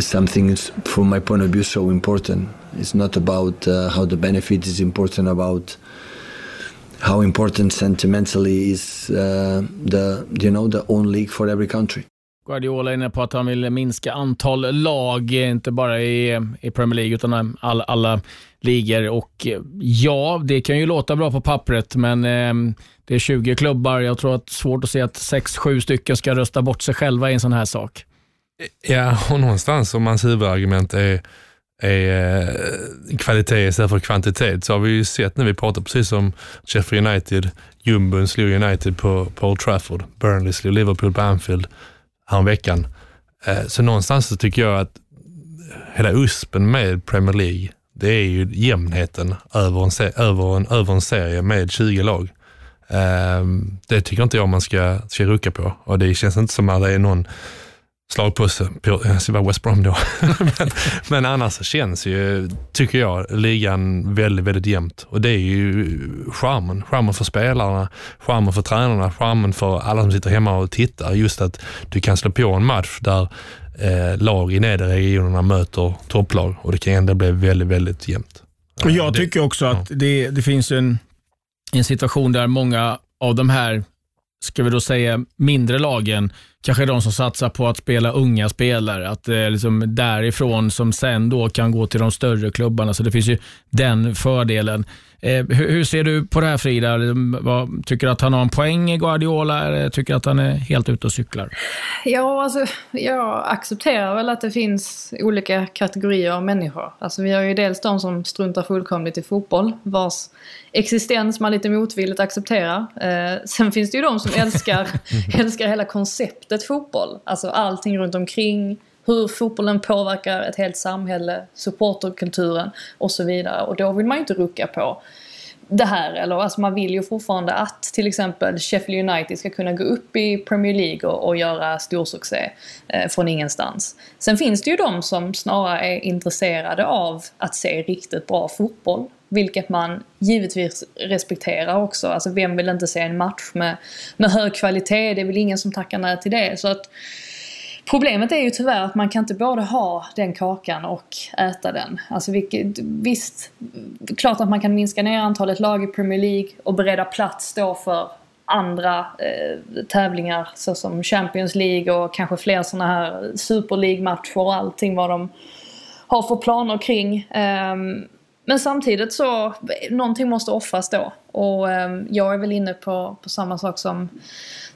something is, from my point of view, so important. It's not about uh, how the benefit is important about how important sentimentally is uh, the you know the own league for every country. Guardiola är inne på att han vill minska antal lag, inte bara i, i Premier League utan all, alla ligor. Och eh, ja, det kan ju låta bra på pappret, men eh, det är 20 klubbar. Jag tror att det är svårt att se att 6-7 stycken ska rösta bort sig själva i en sån här sak. Ja, och någonstans om hans huvudargument är, är eh, kvalitet istället för kvantitet så har vi ju sett när vi pratar precis som Sheffield United, jumbon slog United på, på Old Trafford, Burnley slog Liverpool på Anfield häromveckan. Eh, så någonstans så tycker jag att hela USPen med Premier League, det är ju jämnheten över en, över en, över en serie med 20 lag. Eh, det tycker inte jag man ska, ska rucka på och det känns inte som att det är någon slagpuss på, jag vara West Brom då. men, men annars känns ju, tycker jag, ligan väldigt, väldigt jämnt. Och det är ju charmen. Charmen för spelarna, charmen för tränarna, charmen för alla som sitter hemma och tittar. Just att du kan slå på en match där eh, lag i nedre regionerna möter topplag och det kan ändå bli väldigt, väldigt jämnt. Och jag tycker också att det, det finns en, en situation där många av de här, ska vi då säga, mindre lagen kanske de som satsar på att spela unga spelare. Att det är liksom därifrån som sen då kan gå till de större klubbarna. Så det finns ju den fördelen. Eh, hur, hur, ser du på det här Frida? Vad, tycker du att han har en poäng i Guardiola eller tycker du att han är helt ute och cyklar? Ja, alltså, jag accepterar väl att det finns olika kategorier av människor. Alltså, vi har ju dels de som struntar fullkomligt i fotboll, vars existens man lite motvilligt accepterar. Eh, sen finns det ju de som älskar, älskar hela konceptet fotboll. Alltså allting runt omkring, hur fotbollen påverkar ett helt samhälle, supporterkulturen och så vidare. Och då vill man ju inte rucka på det här. Eller, alltså man vill ju fortfarande att till exempel Sheffield United ska kunna gå upp i Premier League och, och göra storsuccé eh, från ingenstans. Sen finns det ju de som snarare är intresserade av att se riktigt bra fotboll. Vilket man givetvis respekterar också. Alltså vem vill inte se en match med, med hög kvalitet? Det är väl ingen som tackar nej till det. Så att Problemet är ju tyvärr att man kan inte både ha den kakan och äta den. Alltså vilket, visst, klart att man kan minska ner antalet lag i Premier League och bereda plats då för andra eh, tävlingar såsom Champions League och kanske fler sådana här Super League-matcher och allting vad de har för planer kring. Um, men samtidigt så, någonting måste offras då. Och ehm, jag är väl inne på, på samma sak som,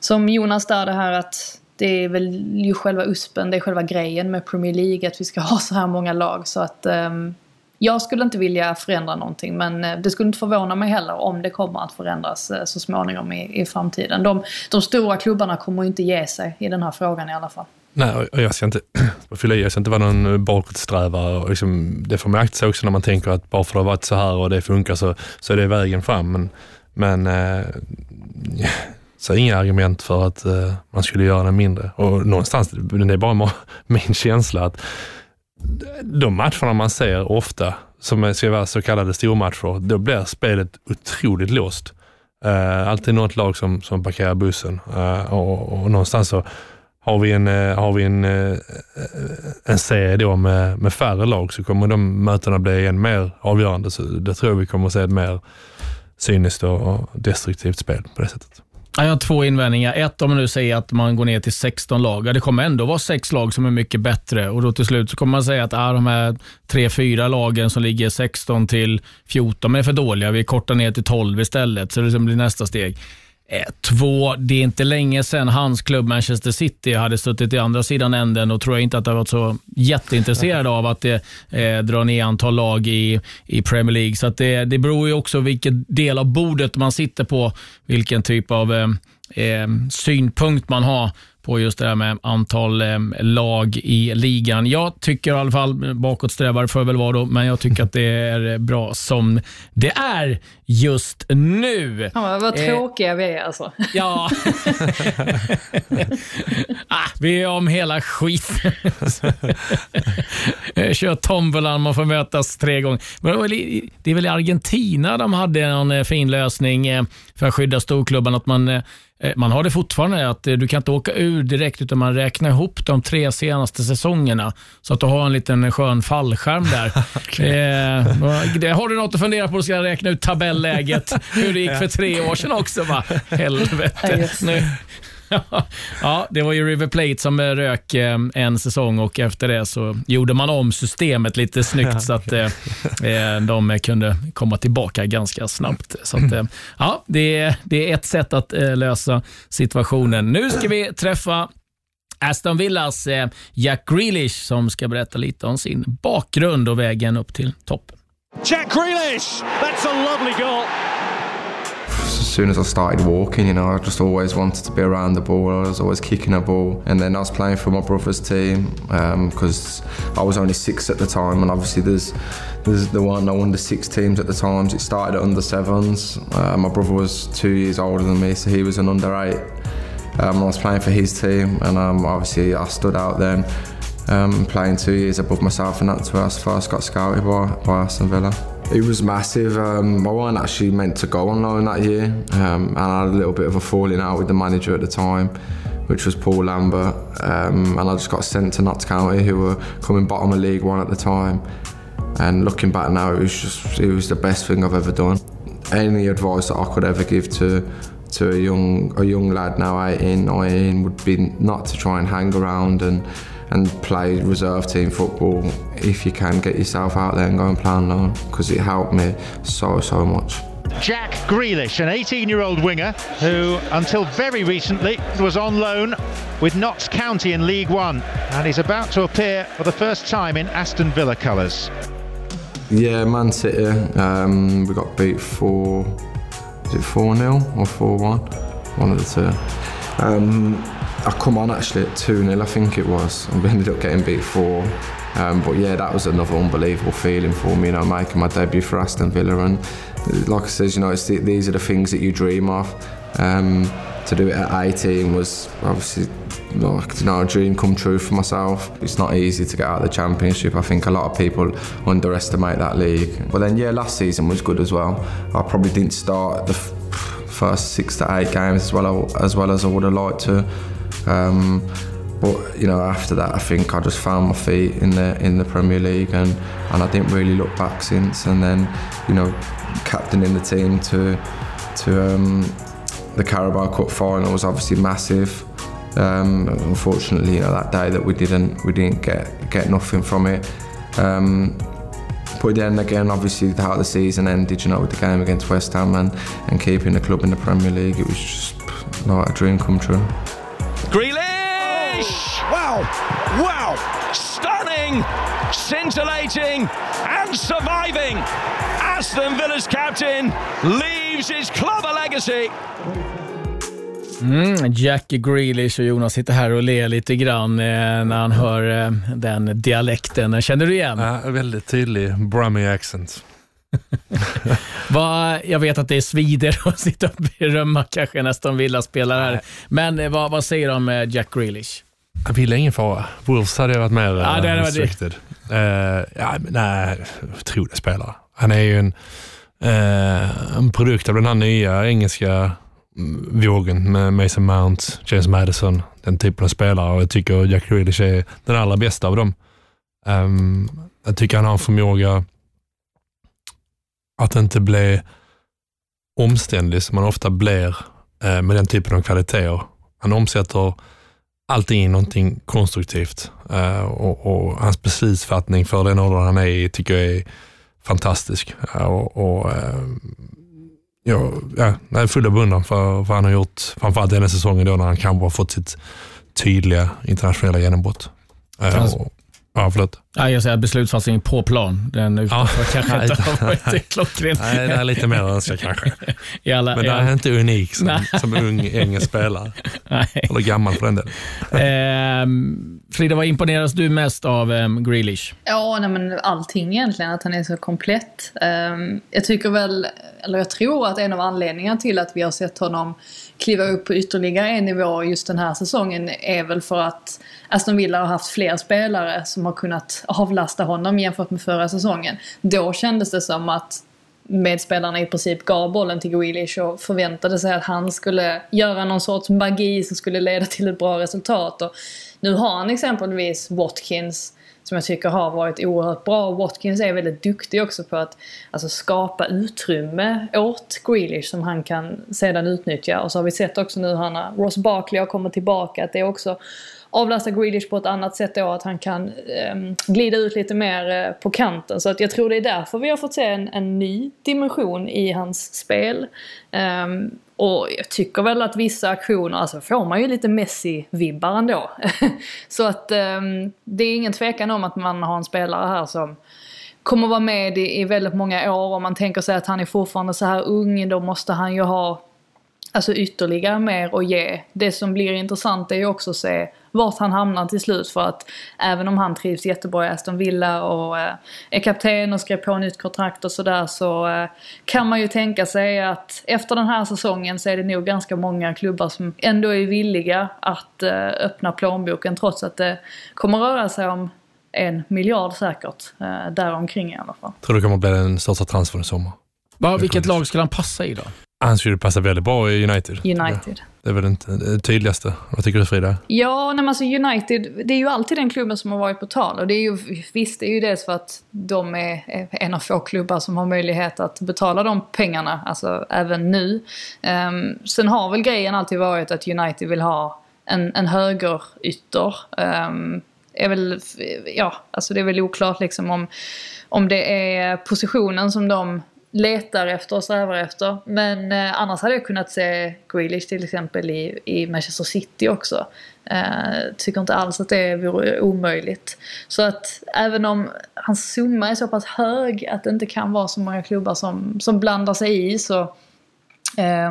som Jonas där, det här att det är väl ju själva USPen, det är själva grejen med Premier League att vi ska ha så här många lag. Så att ehm, jag skulle inte vilja förändra någonting men eh, det skulle inte förvåna mig heller om det kommer att förändras eh, så småningom i, i framtiden. De, de stora klubbarna kommer ju inte ge sig i den här frågan i alla fall. Nej, och jag ska inte, fylla i, jag ska inte vara någon eh, bakåtsträvare. Liksom, det får man akta sig också när man tänker att bara för att det har varit så här och det funkar så, så är det vägen fram. Men, men eh, så inga argument för att eh, man skulle göra den mindre. Och någonstans, det är bara min känsla att de matcherna man ser ofta, som ska vara så kallade stormatcher, då blir spelet otroligt låst. Eh, alltid något lag som, som parkerar bussen eh, och, och någonstans så har vi en, eh, har vi en, eh, eh, en serie då med, med färre lag så kommer de mötena bli än mer avgörande. Så det tror jag vi kommer att se ett mer cyniskt och destruktivt spel på det sättet. Jag har två invändningar. Ett, om man nu säger att man går ner till 16 lag. Det kommer ändå vara sex lag som är mycket bättre och då till slut så kommer man säga att ah, de här tre, fyra lagen som ligger 16 till 14 är för dåliga. Vi kortar ner till 12 istället, så det liksom blir nästa steg. Två, det är inte länge sedan hans klubb Manchester City hade suttit i andra sidan änden och tror jag inte att det varit så jätteintresserad av att det eh, eh drar ner antal lag i, i Premier League. Så det, det beror ju också vilken del av bordet man sitter på, vilken typ av eh, eh synpunkt man har på just det här med antal eh, lag i ligan. Jag tycker i alla fall, bakåtsträvare får väl vara då, men jag tycker att det är bra som det är just nu. Ja, vad eh, tråkiga eh, vi är alltså. Ja. ah, vi är om hela skiten. Kör tombolan, man får mötas tre gånger. det är väl i Argentina de hade en eh, fin lösning eh, för att skydda storklubban, att man Eh, man har det fortfarande, att eh, du kan inte åka ur direkt utan man räknar ihop de tre senaste säsongerna så att du har en liten skön fallskärm där. eh, har du något att fundera på, så ska jag räkna ut tabelläget, hur det gick för tre år sedan också. Va? Helvete. Nu, ja, det var ju River Plate som rök eh, en säsong och efter det så gjorde man om systemet lite snyggt så att eh, eh, de kunde komma tillbaka ganska snabbt. Så att, ja, det, det är ett sätt att lösa situationen. Nu ska vi träffa Aston Villas Jack Grealish som ska berätta lite om sin bakgrund och vägen upp till toppen. Jack Grealish, that's a lovely goal. As soon as I started walking, you know, I just always wanted to be around the ball. I was always kicking a ball. And then I was playing for my brother's team because um, I was only six at the time. And obviously, there's, there's there weren't no under six teams at the times. It started at under sevens. Uh, my brother was two years older than me, so he was an under eight. Um, I was playing for his team, and um, obviously, I stood out then. Um, playing two years above myself, and that's where I first got scouted by, by Aston Villa. It was massive. Um, I wasn't actually meant to go on loan that year, um, and I had a little bit of a falling out with the manager at the time, which was Paul Lambert, um, and I just got sent to Notts County, who were coming bottom of League One at the time. And looking back now, it was just it was the best thing I've ever done. Any advice that I could ever give to to a young a young lad now 18, 19 would be not to try and hang around and and play reserve team football if you can get yourself out there and go and play on loan because it helped me so so much. Jack Grealish, an 18 year old winger who, until very recently, was on loan with Notts County in League One, and he's about to appear for the first time in Aston Villa colours. Yeah, Man City. Um, we got beat four. Is it four 0 or four one? One of the two. Um, I come on actually at two 0 I think it was, and we ended up getting beat four. Um, but yeah, that was another unbelievable feeling for me. You know, making my debut for Aston Villa, and like I said, you know, the, these are the things that you dream of. Um, to do it at 18 was obviously like you know a dream come true for myself. It's not easy to get out of the championship. I think a lot of people underestimate that league. But then yeah, last season was good as well. I probably didn't start the first six to eight games as well as well as I would have liked to. Um, but you know, after that, I think I just found my feet in the in the Premier League, and, and I didn't really look back since. And then, you know, captaining the team to to um, the Carabao Cup final was obviously massive. Um, unfortunately, you know, that day that we didn't we didn't get get nothing from it. Um, but then again, obviously, how the season ended, you know, with the game against West Ham and, and keeping the club in the Premier League, it was just like a dream come true. Wow! Wow! Stunning! Scintillating and surviving! Aston Villa's captain leaves his club a legacy. Mm, Jackie Grealish och Jonas sitter här och ler lite grann eh, när han hör eh, den dialekten. Känner du igen? Ja, väldigt tydlig Brummy accent. vad, jag vet att det är svider att sitta och berömma kanske nästan Villa-spelare här. Men eh, vad, vad säger du om eh, Jack Grealish? Jag vill ingen fara. Wolves hade jag varit mer Ja, det hade varit det. restricted. Eh, ja, men nej, otrolig spelare. Han är ju en, eh, en produkt av den här nya engelska mm, vågen med Mason Mount, James Madison, den typen av spelare. Och jag tycker Jack Grealish är den allra bästa av dem. Ehm, jag tycker han har en förmåga att inte bli omständlig som man ofta blir eh, med den typen av kvaliteter. Han omsätter allting i någonting konstruktivt eh, och, och hans beslutsfattning för den åldern han är i tycker jag är fantastisk. Eh, och, eh, ja, ja, jag är full av beundran för vad han har gjort, framförallt denna säsongen då när han kanske har fått sitt tydliga internationella genombrott. Hans- och, ja, förlåt. Ja, jag säger beslutsfattning på plan. Den utanför kanske nej, inte har varit klockren. Nej, det är lite mer att önska kanske. I alla, Men det är inte unik som, Nej. som ung engelsk spelare. Nej. Eller gammal för den delen. Ehm, Frida, vad imponeras du mest av um, Grealish? Ja, nej, men allting egentligen, att han är så komplett. Ehm, jag tycker väl, eller jag tror att en av anledningarna till att vi har sett honom kliva upp på ytterligare en nivå just den här säsongen är väl för att Aston Villa har haft fler spelare som har kunnat avlasta honom jämfört med förra säsongen. Då kändes det som att medspelarna i princip gav bollen till Grealish och förväntade sig att han skulle göra någon sorts magi som skulle leda till ett bra resultat. Och nu har han exempelvis Watkins som jag tycker har varit oerhört bra. Watkins är väldigt duktig också på att alltså, skapa utrymme åt Grealish som han kan sedan utnyttja. Och så har vi sett också nu när Ross Barkley har kommit tillbaka, att det är också avlasta Grealish på ett annat sätt då, att han kan eh, glida ut lite mer eh, på kanten. Så att jag tror det är därför vi har fått se en, en ny dimension i hans spel. Um, och jag tycker väl att vissa aktioner, alltså får man ju lite Messi-vibbar ändå. så att um, det är ingen tvekan om att man har en spelare här som kommer vara med i, i väldigt många år. Om man tänker sig att han är fortfarande så här ung, då måste han ju ha alltså ytterligare mer att ge. Det som blir intressant är ju också att se vart han hamnar till slut för att även om han trivs jättebra i Aston Villa och eh, är kapten och skrev på nytt kontrakt och sådär så eh, kan man ju tänka sig att efter den här säsongen så är det nog ganska många klubbar som ändå är villiga att eh, öppna plånboken trots att det kommer röra sig om en miljard säkert. Eh, däromkring i alla fall. tror det kommer bli den största transfern i sommar. Va, vilket lag skulle han passa i då? Han skulle passa väldigt bra i United. United. Det är väl inte det tydligaste. Vad tycker du Frida? Ja, nej, alltså United, det är ju alltid den klubben som har varit på tal. Och det är ju, visst, det är ju dels för att de är en av få klubbar som har möjlighet att betala de pengarna, alltså även nu. Um, sen har väl grejen alltid varit att United vill ha en, en högerytter. Um, är väl, ja, alltså det är väl oklart liksom om, om det är positionen som de letar efter och strävar efter. Men eh, annars hade jag kunnat se Grealish till exempel i, i Manchester City också. Eh, tycker inte alls att det vore omöjligt. Så att även om hans summa är så pass hög att det inte kan vara så många klubbar som, som blandar sig i så eh,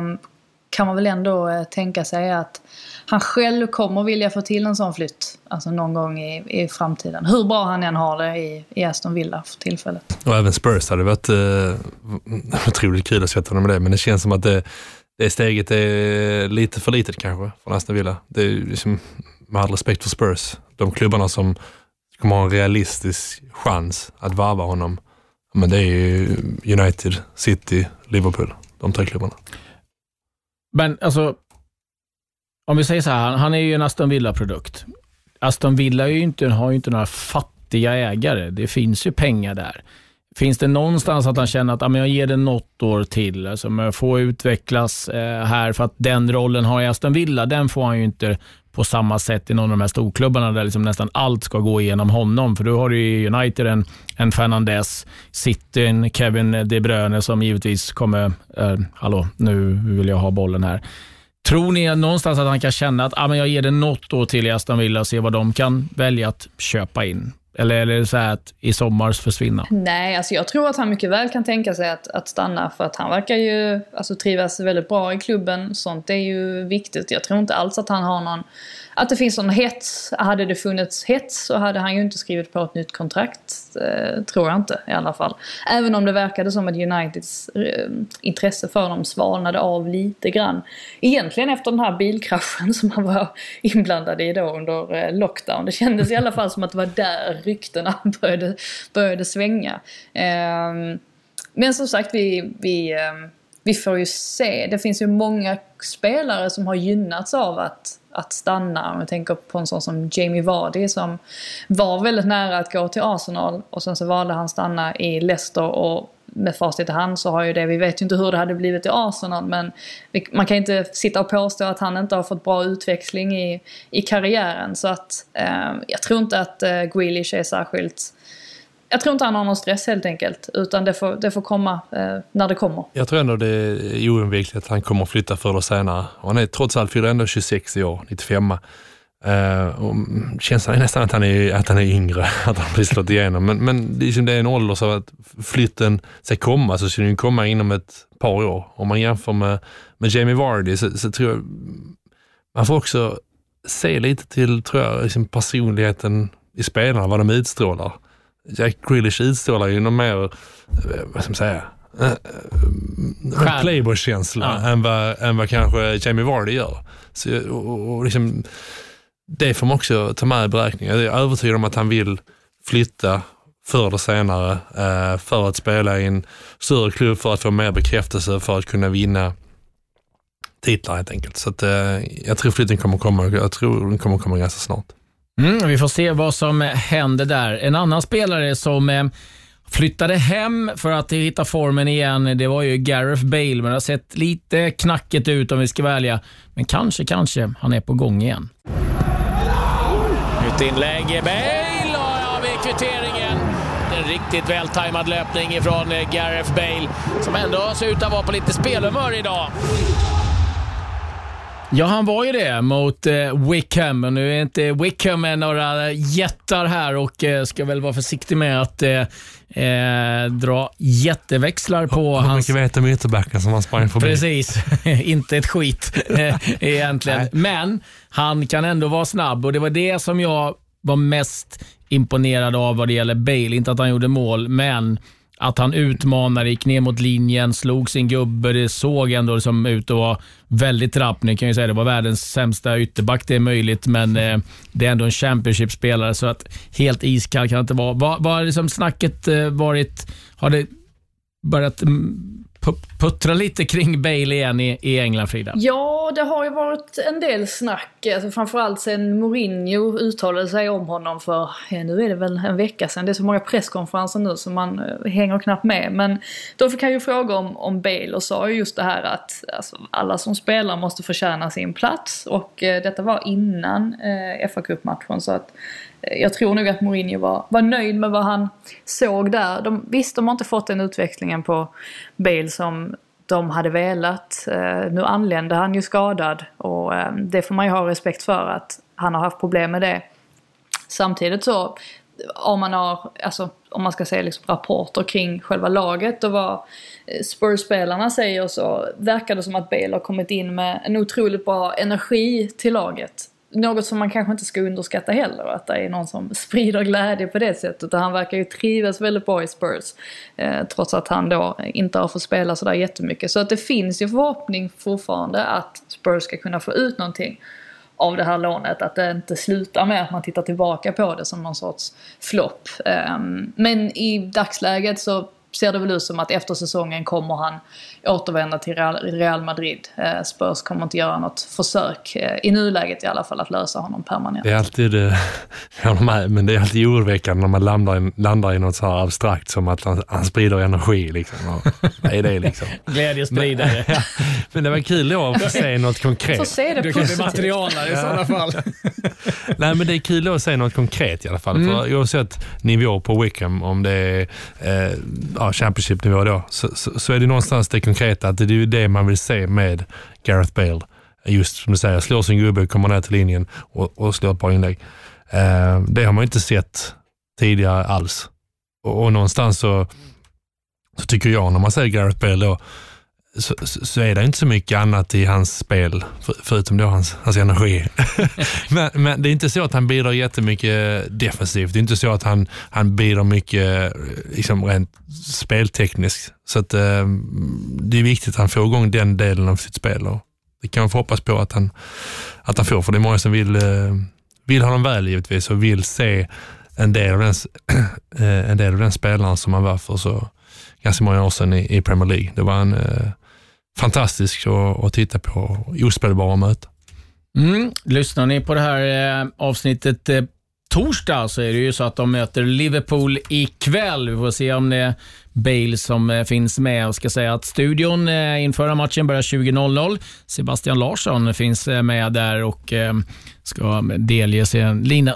kan man väl ändå eh, tänka sig att han själv kommer vilja få till en sån flytt. Alltså någon gång i, i framtiden. Hur bra han än har det i, i Aston Villa för tillfället. Och även Spurs hade varit eh, otroligt kul att sätta honom med det, men det känns som att det, det steget är lite för litet kanske från Aston Villa. Det är liksom, med all respekt för Spurs, de klubbarna som kommer ha en realistisk chans att varva honom, men det är ju United, City, Liverpool, de tre klubbarna. Men alltså, om vi säger så här, han är ju en Aston Villa-produkt. Aston Villa är ju inte, har ju inte några fattiga ägare. Det finns ju pengar där. Finns det någonstans att han känner att ah, men jag ger det något år till, alltså, jag får utvecklas eh, här för att den rollen har i Aston Villa, den får han ju inte på samma sätt i någon av de här storklubbarna där liksom nästan allt ska gå igenom honom. För då har du i United en, en Fernandes, City en Kevin De Bruyne som givetvis kommer, eh, hallå, nu vill jag ha bollen här. Tror ni någonstans att han kan känna att ah, men jag ger det något år till i Aston Villa och se vad de kan välja att köpa in? Eller är det så här att i sommars försvinna? Nej, alltså jag tror att han mycket väl kan tänka sig att, att stanna för att han verkar ju alltså, trivas väldigt bra i klubben. Sånt är ju viktigt. Jag tror inte alls att han har någon att det finns någon hets. Hade det funnits hets så hade han ju inte skrivit på ett nytt kontrakt. Eh, tror jag inte i alla fall. Även om det verkade som att Uniteds eh, intresse för dem svalnade av lite grann. Egentligen efter den här bilkraschen som han var inblandad i då under eh, lockdown. Det kändes i alla fall som att det var där ryktena började, började svänga. Eh, men som sagt, vi, vi ehm, vi får ju se. Det finns ju många spelare som har gynnats av att, att stanna. Om jag tänker på en sån som Jamie Vardy som var väldigt nära att gå till Arsenal och sen så valde han stanna i Leicester och med facit i hand så har ju det, vi vet ju inte hur det hade blivit i Arsenal men man kan inte sitta och påstå att han inte har fått bra utväxling i, i karriären. Så att eh, jag tror inte att eh, Grealish är särskilt jag tror inte han har någon stress helt enkelt, utan det får, det får komma eh, när det kommer. Jag tror ändå det är oundvikligt att han kommer att flytta förr eller senare. Och han är trots allt fyller ändå 26 i år, 95. Uh, och känslan är nästan att han är, att han är yngre, att han precis slått igenom. Men, men liksom det är en ålder så att flytten ska komma, så ska den komma inom ett par år. Om man jämför med, med Jamie Vardy så, så tror jag man får också se lite till tror jag, liksom personligheten i spelarna, vad de utstrålar. Jack Grealish utstrålar ju någon mer, eh, vad ska man säga, eh, playboy-känsla ja. än, vad, än vad kanske Jamie Vardy gör. Så, och, och liksom, det får man också ta med i beräkningen. Jag är övertygad om att han vill flytta förr eller senare eh, för att spela i en större klubb, för att få mer bekräftelse, för att kunna vinna titlar helt enkelt. Så att, eh, jag tror flytten kommer komma, jag tror den kommer komma ganska snart. Mm, vi får se vad som händer där. En annan spelare som eh, flyttade hem för att hitta formen igen, det var ju Gareth Bale, men det har sett lite knackigt ut om vi ska välja. Men kanske, kanske han är på gång igen. Nytt inlägg. Bale har vi kvitteringen. En riktigt vältajmad löpning ifrån Gareth Bale, som ändå ser ut att vara på lite spelhumör idag. Ja, han var ju det mot eh, Wickham. Och nu är inte Wickham med några jättar här och eh, ska väl vara försiktig med att eh, eh dra jätteväxlar på Hur hans... Hur mycket vet om ytterbacken som han sprang förbi? Precis, inte ett skit eh, egentligen. Men han kan ändå vara snabb och det var det som jag var mest imponerad av vad det gäller Bale. Inte att han gjorde mål, men att han utmanade, gick ner mot linjen, slog sin gubbe. Det såg ändå liksom ut att vara väldigt rapp. Ni kan ju säga det var världens sämsta ytterback, det är möjligt, men eh, det är ändå en Championship-spelare, så att helt iskall kan det inte vara. Vad har liksom snacket eh, varit? Har det börjat mm, puttra lite kring Bale igen i, i England, Frida? Ja, det har ju varit en del snack. Alltså framförallt sen Mourinho uttalade sig om honom för, ja, nu är det väl en vecka sedan. Det är så många presskonferenser nu så man eh, hänger knappt med. Men då fick han ju fråga om, om Bale och sa ju just det här att alltså, alla som spelar måste förtjäna sin plats. Och eh, detta var innan eh, fa Cup-matchen så att jag tror nog att Mourinho var, var nöjd med vad han såg där. De, visst, de har inte fått den utvecklingen på Bale som de hade velat. Eh, nu anlände han ju skadad och eh, det får man ju ha respekt för att han har haft problem med det. Samtidigt så om man har, alltså om man ska säga liksom rapporter kring själva laget och vad eh, Spurs-spelarna säger så verkar det som att Bale har kommit in med en otroligt bra energi till laget. Något som man kanske inte ska underskatta heller, att det är någon som sprider glädje på det sättet. Han verkar ju trivas väldigt bra i Spurs. Eh, trots att han då inte har fått spela sådär jättemycket. Så att det finns ju förhoppning fortfarande att Spurs ska kunna få ut någonting av det här lånet. Att det inte slutar med att man tittar tillbaka på det som någon sorts flopp. Ehm, men i dagsläget så ser det väl ut som att efter säsongen kommer han återvända till Real, Madrid. Uh, Spurs kommer inte göra något försök, uh, i nuläget i alla fall, att lösa honom permanent. Det är alltid, eh, jag med, men det är alltid oroväckande när man landar i, landar i något så här abstrakt som att han, han sprider energi. Liksom. Och, vad är det liksom? Glädjespridare. Men, men det var kul då att få se något konkret. se det Du kan bli materialare i sådana fall. Nej, men det är kul då att se något konkret i alla fall. Mm. För oavsett nivå på Wickham, om det är eh, ja, Championship-nivå då, så, så, så är det någonstans det konkreta, att det är ju det man vill se med Gareth Bale. Just som du säger, slår sin gubbe, kommer ner till linjen och, och slår ett par inlägg. Eh, det har man ju inte sett tidigare alls. Och, och någonstans så, så tycker jag, när man säger Gareth Bale då, så, så är det inte så mycket annat i hans spel, för, förutom då hans, hans energi. men, men det är inte så att han bidrar jättemycket defensivt. Det är inte så att han, han bidrar mycket liksom, rent speltekniskt. Så att, eh, det är viktigt att han får igång den delen av sitt spel. Och det kan man få hoppas på att han, att han får, för det är många som vill, eh, vill honom väl givetvis och vill se en del av den, eh, en del av den spelaren som han var för så ganska många år sedan i, i Premier League. Det var en eh, fantastisk att, att titta på, ospelbara möten. Mm. Lyssnar ni på det här eh, avsnittet eh, torsdag så är det ju så att de möter Liverpool ikväll. Vi får se om det är Bale som eh, finns med. Jag ska säga att studion eh, inför matchen börjar 20.00. Sebastian Larsson finns eh, med där och ska delge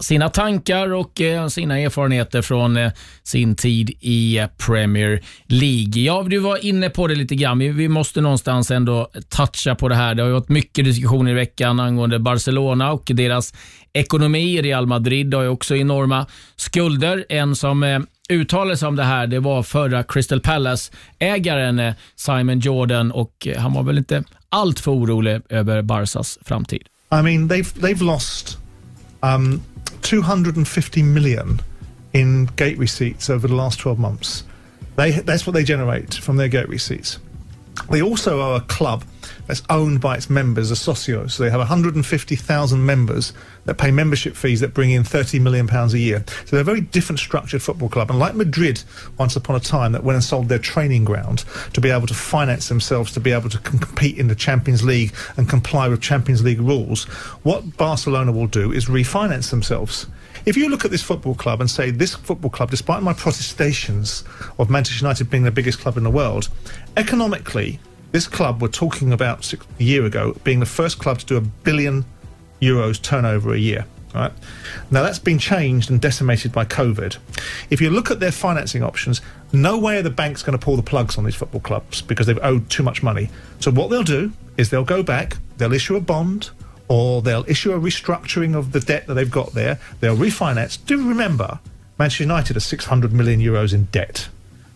sina tankar och sina erfarenheter från sin tid i Premier League. Ja, du var inne på det lite grann. Vi, vi måste någonstans ändå toucha på det här. Det har ju varit mycket diskussioner i veckan angående Barcelona och deras ekonomi. Real Madrid har ju också enorma skulder. En som eh, uttalade sig om det här, det var förra Crystal Palace-ägaren eh, Simon Jordan och eh, han var väl inte allt för orolig över Barsas framtid. I mean, they've they've lost um, 250 million in gate receipts over the last 12 months. They that's what they generate from their gate receipts. They also are a club that's owned by its members, a socio. So they have 150,000 members that pay membership fees that bring in 30 million pounds a year. So they're a very different structured football club. And like Madrid, once upon a time, that went and sold their training ground to be able to finance themselves, to be able to com- compete in the Champions League and comply with Champions League rules. What Barcelona will do is refinance themselves. If you look at this football club and say this football club, despite my protestations of Manchester United being the biggest club in the world, economically, this club we're talking about six, a year ago being the first club to do a billion euros turnover a year. Right now, that's been changed and decimated by COVID. If you look at their financing options, no way are the banks going to pull the plugs on these football clubs because they've owed too much money. So what they'll do is they'll go back, they'll issue a bond, or they'll issue a restructuring of the debt that they've got there. They'll refinance. Do remember, Manchester United are 600 million euros in debt.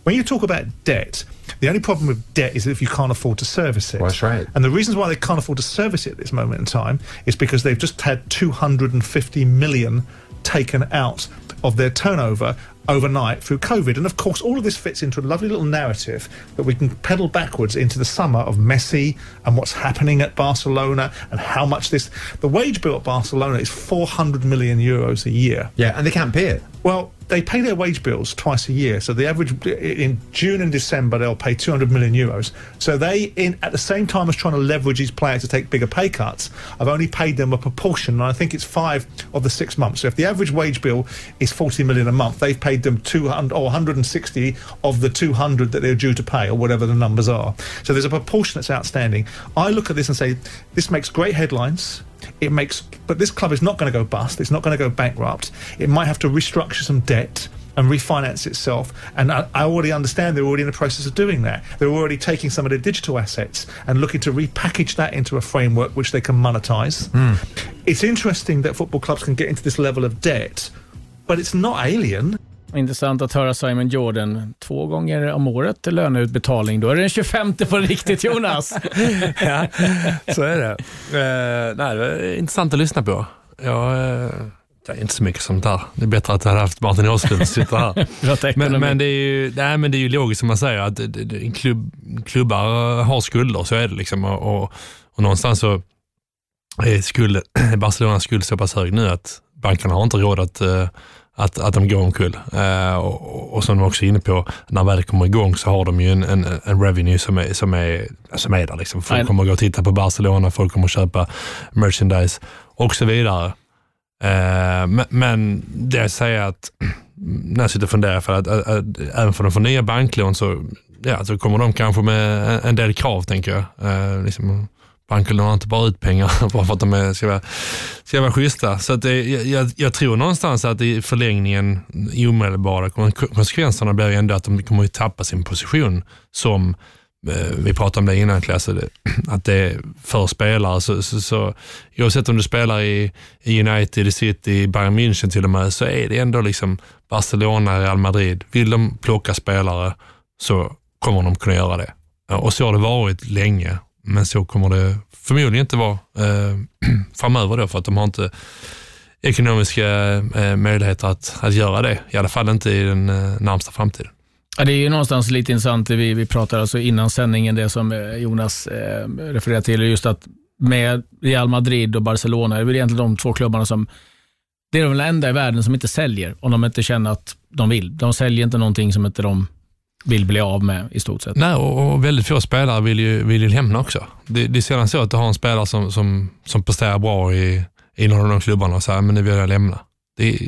When you talk about debt, the only problem with debt is if you can't afford to service it. That's right. And the reasons why they can't afford to service it at this moment in time is because they've just had 250 million taken out of their turnover overnight through COVID. And of course, all of this fits into a lovely little narrative that we can pedal backwards into the summer of Messi and what's happening at Barcelona and how much this. The wage bill at Barcelona is 400 million euros a year. Yeah, and they can't pay it. Well, they pay their wage bills twice a year. So the average in June and December they'll pay 200 million euros. So they, in at the same time as trying to leverage these players to take bigger pay cuts, I've only paid them a proportion, and I think it's five of the six months. So if the average wage bill is 40 million a month, they've paid them 200 or 160 of the 200 that they're due to pay, or whatever the numbers are. So there's a proportion that's outstanding. I look at this and say this makes great headlines. It makes, but this club is not going to go bust. It's not going to go bankrupt. It might have to restructure some debt and refinance itself. And I, I, already understand they're already in the process of doing that. They're already taking some of their digital assets and looking to repackage that into a framework which they can monetize. Mm. It's interesting that football clubs can get into this level of debt, but it's not alien. Intressant att höra Simon Jordan. Två gånger om året löneutbetalning. Då är det den 25 på riktigt, Jonas. ja, så är det. Uh, nej, det är intressant att lyssna på. Jag, uh, det är inte så mycket sånt där. Det är bättre att jag hade haft Martin Åslund som sitter här. men, men, det är ju, nej, men det är ju logiskt som man säger att klubb, klubbar har skulder, så är det. liksom. Och, och, och någonstans så är skuld, Barcelonas skuld så pass hög nu att bankerna har inte råd att uh, att, att de går omkull. Uh, och, och som de också är inne på, när väl kommer igång så har de ju en, en, en revenue som är, som är, som är där. Liksom. Folk kommer gå och titta på Barcelona, folk kommer köpa merchandise och så vidare. Uh, men, men det jag säger att, när jag sitter och funderar, för att, att, att, även för de får nya banklån så, ja, så kommer de kanske med en, en del krav, tänker jag. Uh, liksom, banker lånar inte bara ut pengar bara för att de är, ska, vara, ska vara schyssta. Så att det, jag, jag, tror någonstans att i förlängningen, i omedelbara konsekvenserna blir ändå att de kommer att tappa sin position som eh, vi pratade om det innan Klasse, att det är för spelare. Så, så, så, oavsett om du spelar i, i United, i City, i Bayern München till och med, så är det ändå liksom Barcelona, Real Madrid. Vill de plocka spelare så kommer de kunna göra det. Och så har det varit länge men så kommer det förmodligen inte vara eh, framöver då, för att de har inte ekonomiska eh, möjligheter att, att göra det. I alla fall inte i den eh, närmsta framtiden. Ja, det är ju någonstans lite intressant, vi, vi pratade alltså innan sändningen, det som eh, Jonas eh, refererar till, just att med Real Madrid och Barcelona, det är väl egentligen de två klubbarna som det är de enda i världen som inte säljer om de inte känner att de vill. De säljer inte någonting som inte de vill bli av med i stort sett. Nej, och, och väldigt få spelare vill ju, vill ju lämna också. Det, det är sällan så att du har en spelare som, som, som presterar bra i, i någon av de klubbarna och säger men nu vill jag lämna. Det,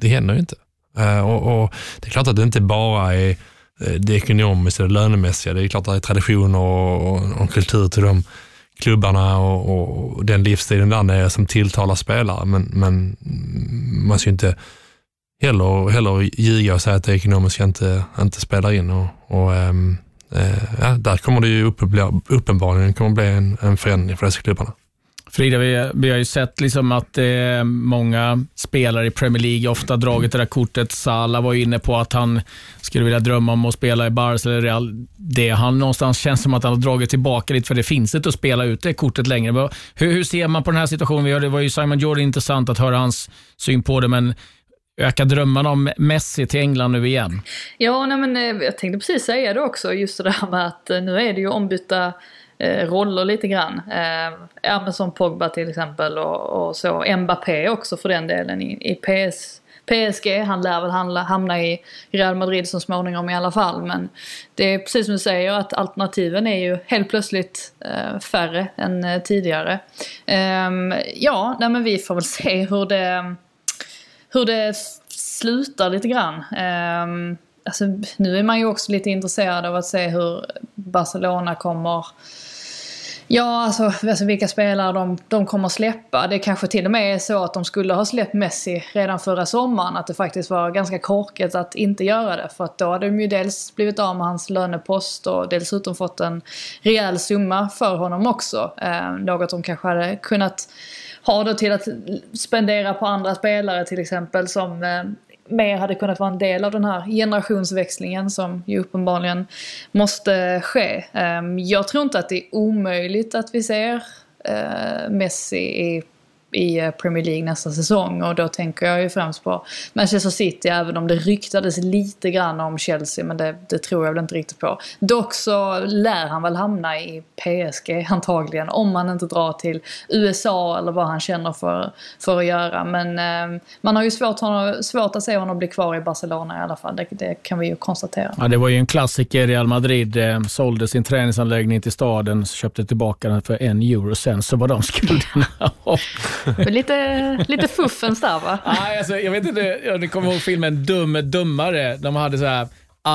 det händer ju inte. Eh, och, och, Det är klart att det inte bara är eh, det ekonomiska och lönemässiga. Det är klart att det är traditioner och, och, och kultur till de klubbarna och, och den livsstilen där nere som tilltalar spelare. Men, men man ska ju inte heller, heller ljuga och säga att det ekonomiska inte, inte spelar in. Och, och ähm, äh, ja, där kommer det ju uppenbarligen kommer bli en, en förändring för dessa klubbarna. Frida, vi, vi har ju sett liksom att eh, många spelare i Premier League ofta dragit det där kortet. Salah var inne på att han skulle vilja drömma om att spela i Barca eller Real. Det han någonstans känns som att han har dragit tillbaka lite, för det finns inte att spela ut det kortet längre. Hur, hur ser man på den här situationen? Det var ju Simon Jordan intressant att höra hans syn på det, men öka drömmarna om Messi till England nu igen? Ja, nej men, eh, jag tänkte precis säga det också, just det där med att eh, nu är det ju ombytta eh, roller lite grann. Ja, men som Pogba till exempel och, och så. Mbappé också för den delen i, i PS, PSG. Han lär väl handla, hamna i Real Madrid så småningom i alla fall. Men det är precis som du säger att alternativen är ju helt plötsligt eh, färre än tidigare. Ehm, ja, nej men vi får väl se hur det hur det slutar lite grann. Um, alltså, nu är man ju också lite intresserad av att se hur Barcelona kommer Ja, alltså, alltså vilka spelare de, de kommer släppa. Det kanske till och med är så att de skulle ha släppt Messi redan förra sommaren. Att det faktiskt var ganska korkat att inte göra det. För att då hade de ju dels blivit av med hans lönepost och dessutom fått en rejäl summa för honom också. Eh, något de kanske hade kunnat ha då till att spendera på andra spelare till exempel som eh, mer hade kunnat vara en del av den här generationsväxlingen som ju uppenbarligen måste ske. Ehm, jag tror inte att det är omöjligt att vi ser eh, Messi i i eh, Premier League nästa säsong. Och då tänker jag ju främst på Manchester City, även om det ryktades lite grann om Chelsea, men det, det tror jag väl inte riktigt på. Dock så lär han väl hamna i PSG antagligen, om han inte drar till USA eller vad han känner för, för att göra. Men eh, man har ju svårt, honom, svårt att se honom bli kvar i Barcelona i alla fall, det, det kan vi ju konstatera. Ja, det var ju en klassiker. Real Madrid eh, sålde sin träningsanläggning till staden, köpte tillbaka den för en euro. Sen så var de skulderna lite, lite fuffens där va? Nej, alltså, jag vet inte, jag kommer ihåg filmen Dum dummare. De hade så här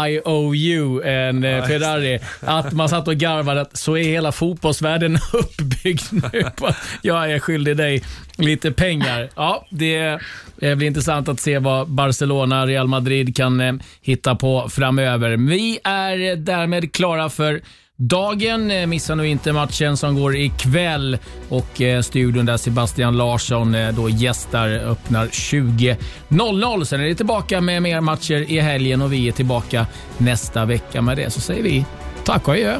I owe you en eh, Ferrari. Att man satt och garvade att så är hela fotbollsvärlden uppbyggd nu. på att Jag är skyldig dig lite pengar. Ja, det blir intressant att se vad Barcelona, Real Madrid kan eh, hitta på framöver. Vi är därmed klara för dagen. Eh, Missa nu inte matchen som går ikväll och eh, studion där Sebastian Larsson eh, då gästar öppnar 20.00. Sen är det tillbaka med mer matcher i helgen och vi är tillbaka nästa vecka. Med det så säger vi tack och adjö.